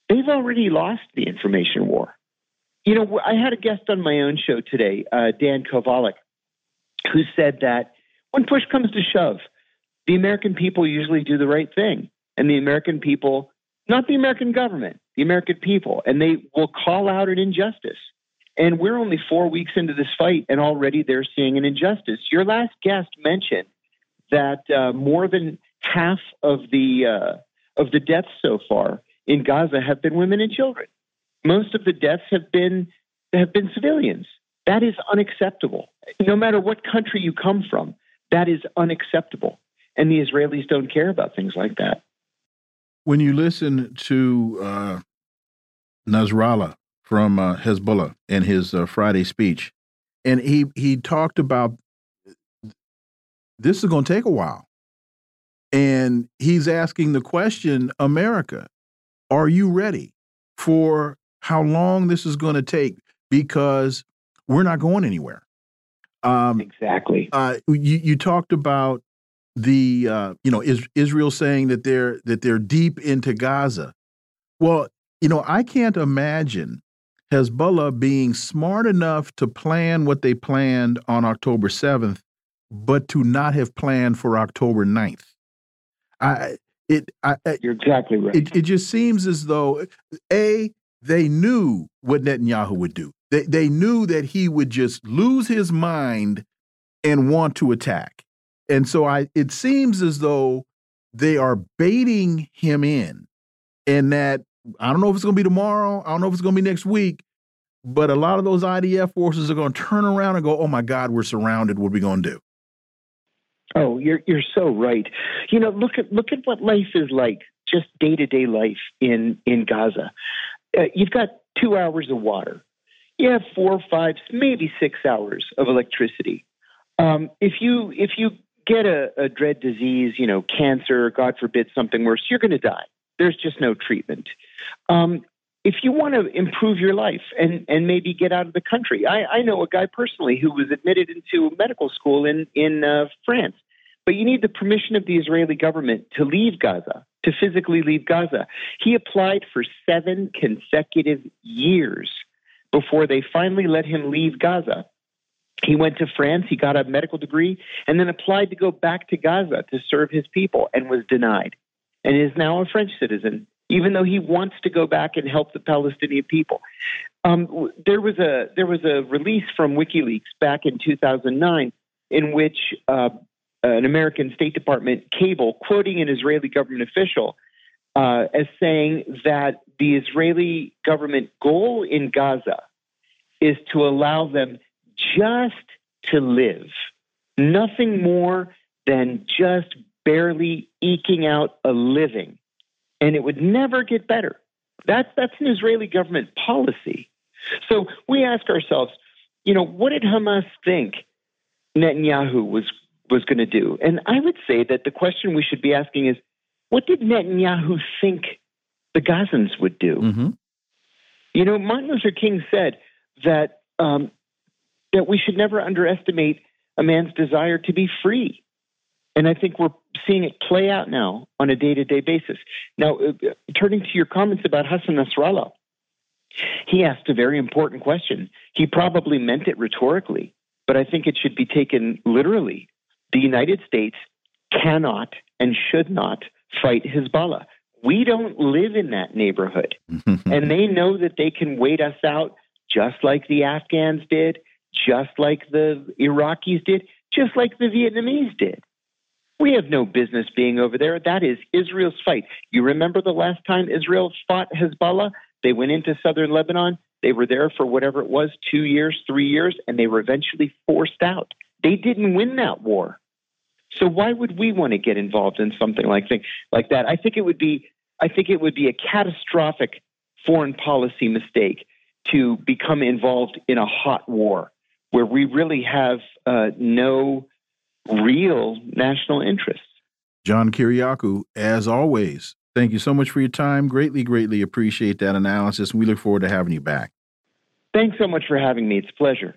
They've already lost the information war. You know, I had a guest on my own show today, uh, Dan Kovalik, who said that when push comes to shove, the American people usually do the right thing. And the American people, not the American government, the American people, and they will call out an injustice. And we're only four weeks into this fight, and already they're seeing an injustice. Your last guest mentioned that uh, more than half of the uh, of the deaths so far in Gaza have been women and children. Most of the deaths have been have been civilians. That is unacceptable. No matter what country you come from, that is unacceptable. And the Israelis don't care about things like that. When you listen to uh, Nasrallah from uh, Hezbollah in his uh, Friday speech, and he he talked about this is going to take a while, and he's asking the question, America, are you ready for how long this is going to take? Because we're not going anywhere. Um, exactly. Uh, you you talked about the uh, you know is, Israel saying that they're that they're deep into Gaza. Well, you know I can't imagine Hezbollah being smart enough to plan what they planned on October seventh, but to not have planned for October 9th. I it I, you're exactly right. It, it just seems as though a they knew what Netanyahu would do. They, they knew that he would just lose his mind and want to attack. And so I it seems as though they are baiting him in and that I don't know if it's going to be tomorrow, I don't know if it's going to be next week, but a lot of those IDF forces are going to turn around and go, "Oh my god, we're surrounded. What are we going to do?" Oh, you're you're so right. You know, look at look at what life is like, just day to day life in in Gaza. Uh, you've got two hours of water you have four, five, maybe six hours of electricity. Um, if you if you get a, a dread disease, you know, cancer, God forbid, something worse, you're going to die. There's just no treatment. Um, if you want to improve your life and, and maybe get out of the country, I, I know a guy personally who was admitted into medical school in in uh, France, but you need the permission of the Israeli government to leave Gaza, to physically leave Gaza. He applied for seven consecutive years before they finally let him leave Gaza. He went to France, he got a medical degree, and then applied to go back to Gaza to serve his people and was denied, and is now a French citizen, even though he wants to go back and help the Palestinian people. Um, there was a there was a release from WikiLeaks back in 2009 in which uh, an American State Department cable, quoting an Israeli government official, uh, as saying that the Israeli government goal in Gaza is to allow them just to live, nothing more than just barely eking out a living. And it would never get better. That's, that's an Israeli government policy. So we ask ourselves, you know, what did Hamas think Netanyahu was, was going to do? And I would say that the question we should be asking is, what did Netanyahu think the Gazans would do? Mm-hmm. You know, Martin Luther King said that um, that we should never underestimate a man's desire to be free, and I think we're seeing it play out now on a day-to-day basis. Now, uh, turning to your comments about Hassan Nasrallah, he asked a very important question. He probably meant it rhetorically, but I think it should be taken literally. The United States cannot and should not fight Hezbollah. We don't live in that neighborhood. and they know that they can wait us out just like the Afghans did, just like the Iraqis did, just like the Vietnamese did. We have no business being over there. That is Israel's fight. You remember the last time Israel fought Hezbollah? They went into southern Lebanon. They were there for whatever it was, two years, three years, and they were eventually forced out. They didn't win that war. So why would we want to get involved in something like thing, like that? I think it would be I think it would be a catastrophic foreign policy mistake to become involved in a hot war where we really have uh, no real national interests. John Kiriakou, as always, thank you so much for your time. Greatly, greatly appreciate that analysis, and we look forward to having you back. Thanks so much for having me. It's a pleasure.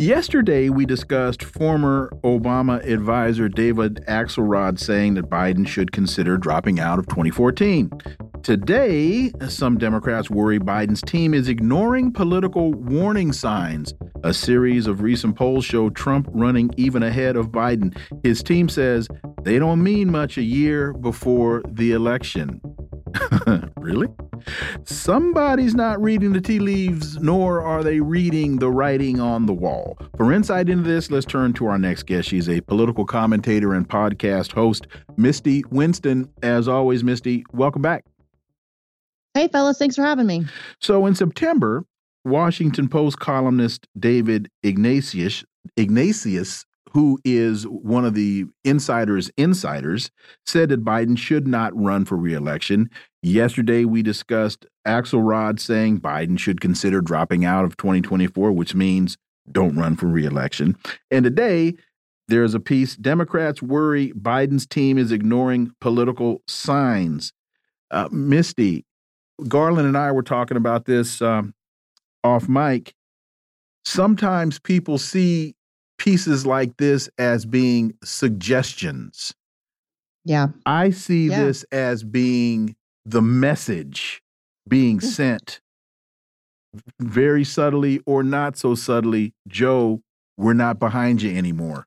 Yesterday, we discussed former Obama advisor David Axelrod saying that Biden should consider dropping out of 2014. Today, some Democrats worry Biden's team is ignoring political warning signs. A series of recent polls show Trump running even ahead of Biden. His team says they don't mean much a year before the election. really? Somebody's not reading the tea leaves, nor are they reading the writing on the wall. For insight into this, let's turn to our next guest. She's a political commentator and podcast host, Misty Winston. As always, Misty, welcome back. Hey, fellas, thanks for having me. So, in September, Washington Post columnist David Ignatius, Ignatius who is one of the insiders' insiders, said that Biden should not run for reelection. Yesterday, we discussed Axelrod saying Biden should consider dropping out of 2024, which means don't run for reelection. And today, there's a piece Democrats worry Biden's team is ignoring political signs. Uh, Misty, Garland and I were talking about this um, off mic. Sometimes people see pieces like this as being suggestions. Yeah. I see Yeah. this as being the message being Hmm. sent very subtly or not so subtly. Joe, we're not behind you anymore.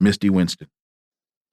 Misty Winston.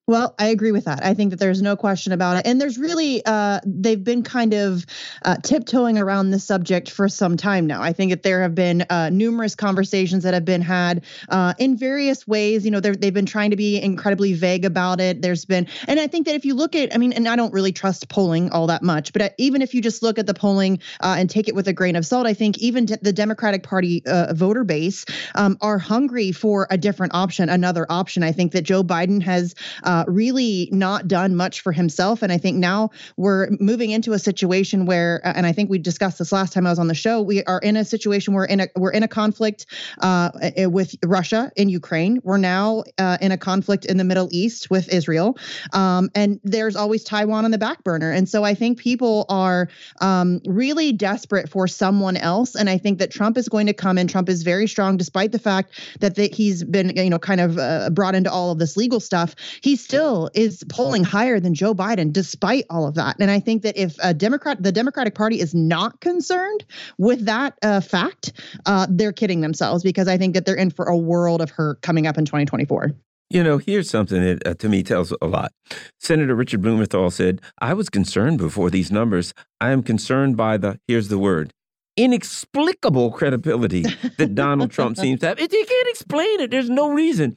Well, I agree with that. I think that there's no question about it. And there's really, uh, they've been kind of uh, tiptoeing around this subject for some time now. I think that there have been uh, numerous conversations that have been had uh, in various ways. You know, they've been trying to be incredibly vague about it. There's been, and I think that if you look at, I mean, and I don't really trust polling all that much, but uh, even if you just look at the polling uh, and take it with a grain of salt, I think even the Democratic Party voter base um, are hungry for a different option, another option. I think that Joe Biden has uh, really not done much for himself. And I think now we're moving into a situation where, uh, and I think we discussed this last time I was on the show, we are in a situation where in a, we're in a conflict uh, uh, with Russia in Ukraine. We're now uh, in a conflict in the Middle East with Israel. Um, and there's always Taiwan on the back burner. And so I think people are um, really desperate for someone else. And I think that Trump is going to come in. Trump is very strong, despite the fact that the, he's been, you know, kind of uh, brought into all of this legal stuff. He still is polling higher than Joe Biden, despite all of that. And I think that if a Democrat, the Democratic Party is not concerned with that uh, fact, uh, they're kidding themselves because I think that they're in for a world of hurt coming up in 2024. You know, here's something that uh, to me tells a lot. Senator Richard Blumenthal said, I was concerned before these numbers. I am concerned by the, here's the word, inexplicable credibility that Donald Trump seems to have. It, you can't explain it. There's no reason.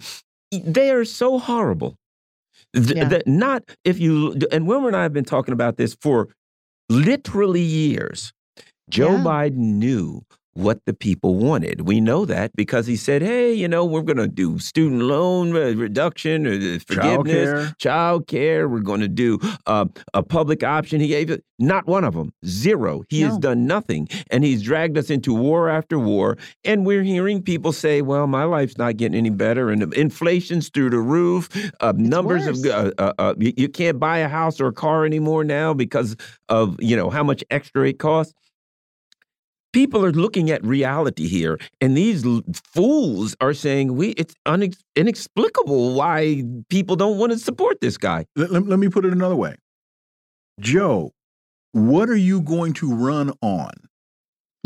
They are so horrible. Th- Yeah. That not if you, and Wilmer and I have been talking about this for literally years. Joe Yeah. Biden knew what the people wanted. We know that because he said, "Hey, you know, we're going to do student loan uh, reduction, or forgiveness, child care. We're going to do uh, a public option." He gave it not one of them, zero. He has done nothing, and he's dragged us into war after war. And we're hearing people say, "Well, my life's not getting any better, and inflation's through the roof. Uh, numbers worse. of uh, uh, uh, you, you can't buy a house or a car anymore now because of you know how much extra it costs." People are looking at reality here and these l- fools are saying we it's unex inexplicable why people don't want to support this guy Let, let- let me put it another way. Joe, what are you going to run on?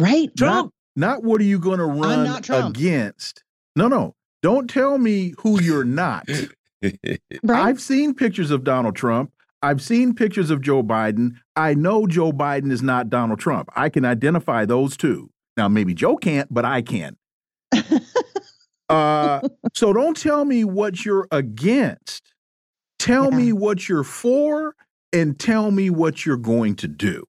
Right? trump Not what are you going to run not Trump. against. No, no. Don't tell me who you're not. Right? I've seen pictures of Donald Trump. I've seen pictures of Joe Biden. I know Joe Biden is not Donald Trump. I can identify those two. Now, maybe Joe can't, but I can. uh, so don't tell me what you're against. Tell yeah. me what you're for and tell me what you're going to do.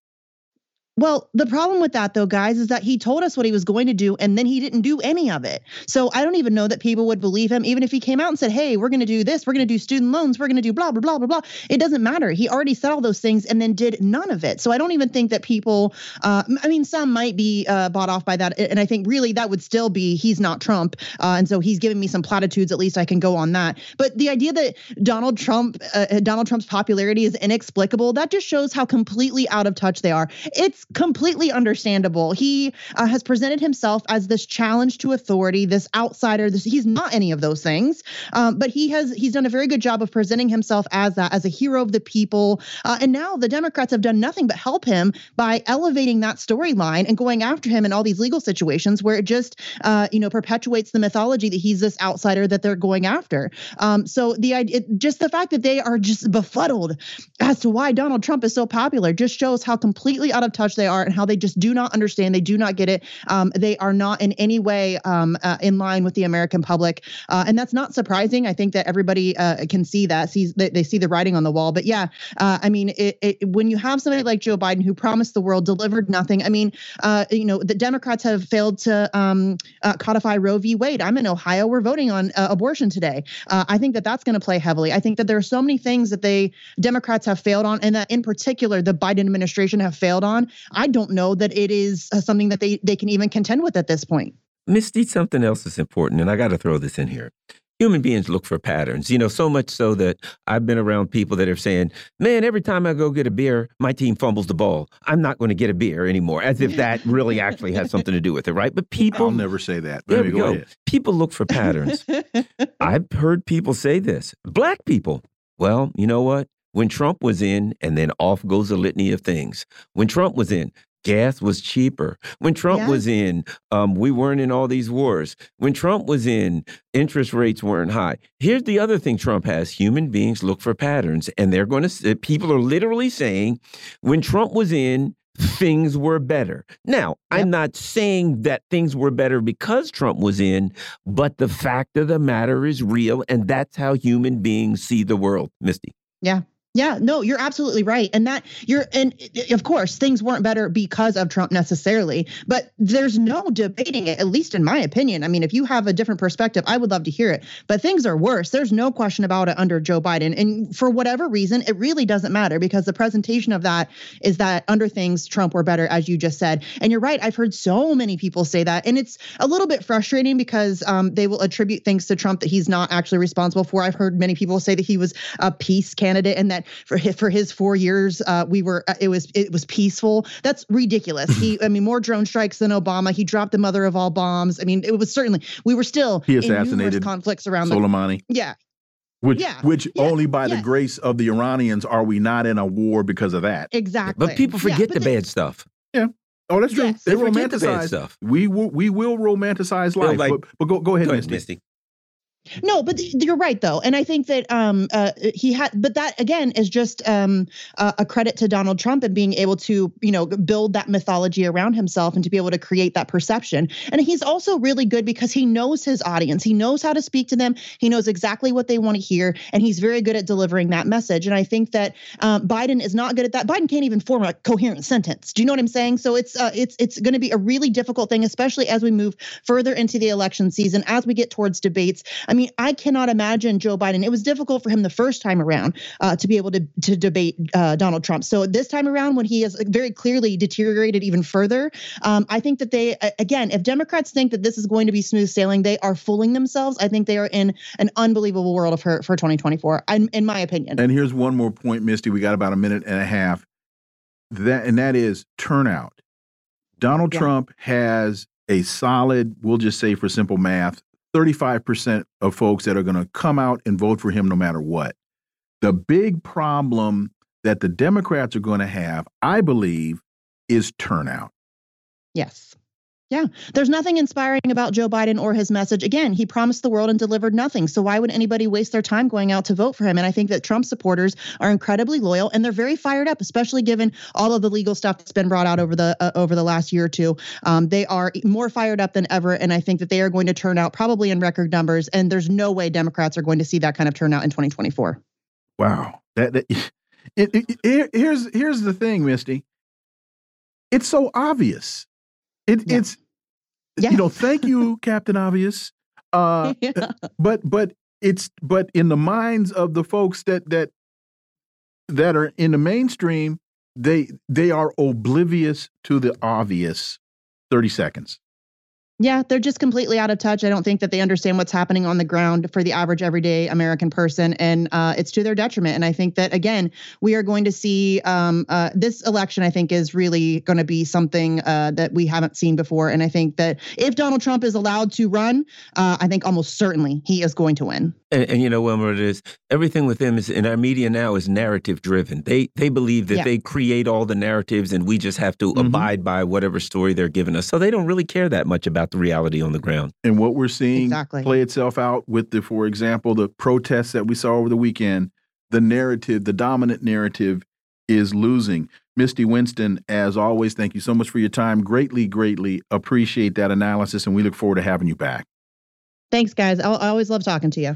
Well, the problem with that, though, guys, is that he told us what he was going to do and then he didn't do any of it. So I don't even know that people would believe him, even if he came out and said, hey, we're going to do this, we're going to do student loans, we're going to do blah, blah, blah, blah, blah. It doesn't matter. He already said all those things and then did none of it. So I don't even think that people, uh, I mean, some might be uh, bought off by that. And I think really that would still be he's not Trump. Uh, and so he's giving me some platitudes. At least I can go on that. But the idea that Donald Trump, uh, Donald Trump's popularity is inexplicable, that just shows how completely out of touch they are. It's completely understandable. He uh, has presented himself as this challenge to authority, this outsider. This, he's not any of those things, um, but he has he's done a very good job of presenting himself as that, as a hero of the people. Uh, and now the Democrats have done nothing but help him by elevating that storyline and going after him in all these legal situations where it just uh, you know perpetuates the mythology that he's this outsider that they're going after. Um, so the idea, just the fact that they are just befuddled as to why Donald Trump is so popular just shows how completely out of touch they are and how they just do not understand. They do not get it. Um, they are not in any way um, uh, in line with the American public, uh, and that's not surprising. I think that everybody uh, can see that, sees they, they, see the writing on the wall. But yeah, uh, I mean, it, it, when you have somebody like Joe Biden who promised the world, delivered nothing. I mean, uh, you know, the Democrats have failed to um, uh, codify Roe v. Wade. I'm in Ohio. We're voting on abortion today. I think that that's going to play heavily. I think that there are so many things that they Democrats have failed on, and that in particular the Biden administration have failed on. I don't know that it is uh, something that they they can even contend with at this point. Misty, something else is important, and I got to throw this in here. Human beings look for patterns, you know, so much so that I've been around people that are saying, man, every time I go get a beer, my team fumbles the ball. I'm not going to get a beer anymore, as if that really actually has something to do with it, right? But people. I'll never say that. There we go. go. People look for patterns. I've heard people say this. Black people. Well, you know what? When Trump was in, and then off goes a litany of things. When Trump was in, gas was cheaper. When Trump yeah. was in, um, we weren't in all these wars. When Trump was in, interest rates weren't high. Here's the other thing Trump has human beings look for patterns, and they're going to, people are literally saying, when Trump was in, things were better. Now, yep. I'm not saying that things were better because Trump was in, but the fact of the matter is real, and that's how human beings see the world, Misty. Yeah, yeah, no, you're absolutely right. And that you're, and of course, things weren't better because of Trump necessarily, but there's no debating it, at least in my opinion. I mean, if you have a different perspective, I would love to hear it, but things are worse. There's no question about it under Joe Biden. And for whatever reason, it really doesn't matter because the presentation of that is that under things, Trump were better, as you just said. And you're right. I've heard so many people say that. And it's a little bit frustrating because um, they will attribute things to Trump that he's not actually responsible for. I've heard many people say that he was a peace candidate and that for his, for his four years, uh, we were uh, it was it was peaceful. That's ridiculous. he, I mean, more drone strikes than Obama. He dropped the mother of all bombs. I mean, it was certainly we were still he assassinated conflicts around Soleimani. The, yeah, which, yeah, which yeah, only by the grace of the Iranians are we not in a war because of that. Exactly. But people forget yeah, but the they, bad stuff. Yeah. Oh, that's true. Yes. They, they romanticize the stuff. We will. We will romanticize life. Like, but, but, go go ahead, go ahead Misty. No, but you're right though, and I think that um, uh, he had, but that again is just um, uh, a credit to Donald Trump and being able to, you know, build that mythology around himself and to be able to create that perception. And he's also really good because he knows his audience. He knows how to speak to them. He knows exactly what they want to hear, and he's very good at delivering that message. And I think that um, Biden is not good at that. Biden can't even form a coherent sentence. Do you know what I'm saying? So it's uh, it's it's going to be a really difficult thing, especially as we move further into the election season, as we get towards debates. I mean, I cannot imagine Joe Biden. It was difficult for him the first time around uh, to be able to to debate uh, Donald Trump. So this time around, when he has very clearly deteriorated even further, um, I think that they again, if Democrats think that this is going to be smooth sailing, they are fooling themselves. I think they are in an unbelievable world of hurt for 2024, in my opinion. And here's one more point, Misty. We got about a minute and a half. That and that is turnout. Donald yeah. Trump has a solid, we'll just say for simple math, 35% of folks that are going to come out and vote for him no matter what. The big problem that the Democrats are going to have, I believe, is turnout. Yes. Yeah, there's nothing inspiring about Joe Biden or his message. Again, he promised the world and delivered nothing. So why would anybody waste their time going out to vote for him? And I think that Trump supporters are incredibly loyal and they're very fired up, especially given all of the legal stuff that's been brought out over the uh, over the last year or two. Um, they are more fired up than ever, and I think that they are going to turn out probably in record numbers. And there's no way Democrats are going to see that kind of turnout in 2024. Wow, that, that it, it, it, here's here's the thing, Misty. It's so obvious. It, yeah. It's yeah. you know, thank you, Captain Obvious. Uh, yeah. But but it's but in the minds of the folks that that that are in the mainstream, they they are oblivious to the obvious. Thirty seconds. Yeah, they're just completely out of touch. I don't think that they understand what's happening on the ground for the average everyday American person, and uh, it's to their detriment. And I think that again, we are going to see um, uh, this election. I think is really going to be something uh, that we haven't seen before. And I think that if Donald Trump is allowed to run, uh, I think almost certainly he is going to win. And, and, you know, Wilmer, it is everything with them is in our media now is narrative driven. They they believe that yeah. they create all the narratives, and we just have to mm -hmm. abide by whatever story they're giving us. So they don't really care that much about the reality on the ground. And what we're seeing exactly. play itself out with the, for example, the protests that we saw over the weekend. The narrative, the dominant narrative, is losing. Misty Winston, as always, thank you so much for your time. Greatly, greatly appreciate that analysis, and we look forward to having you back. Thanks, guys. I always love talking to you.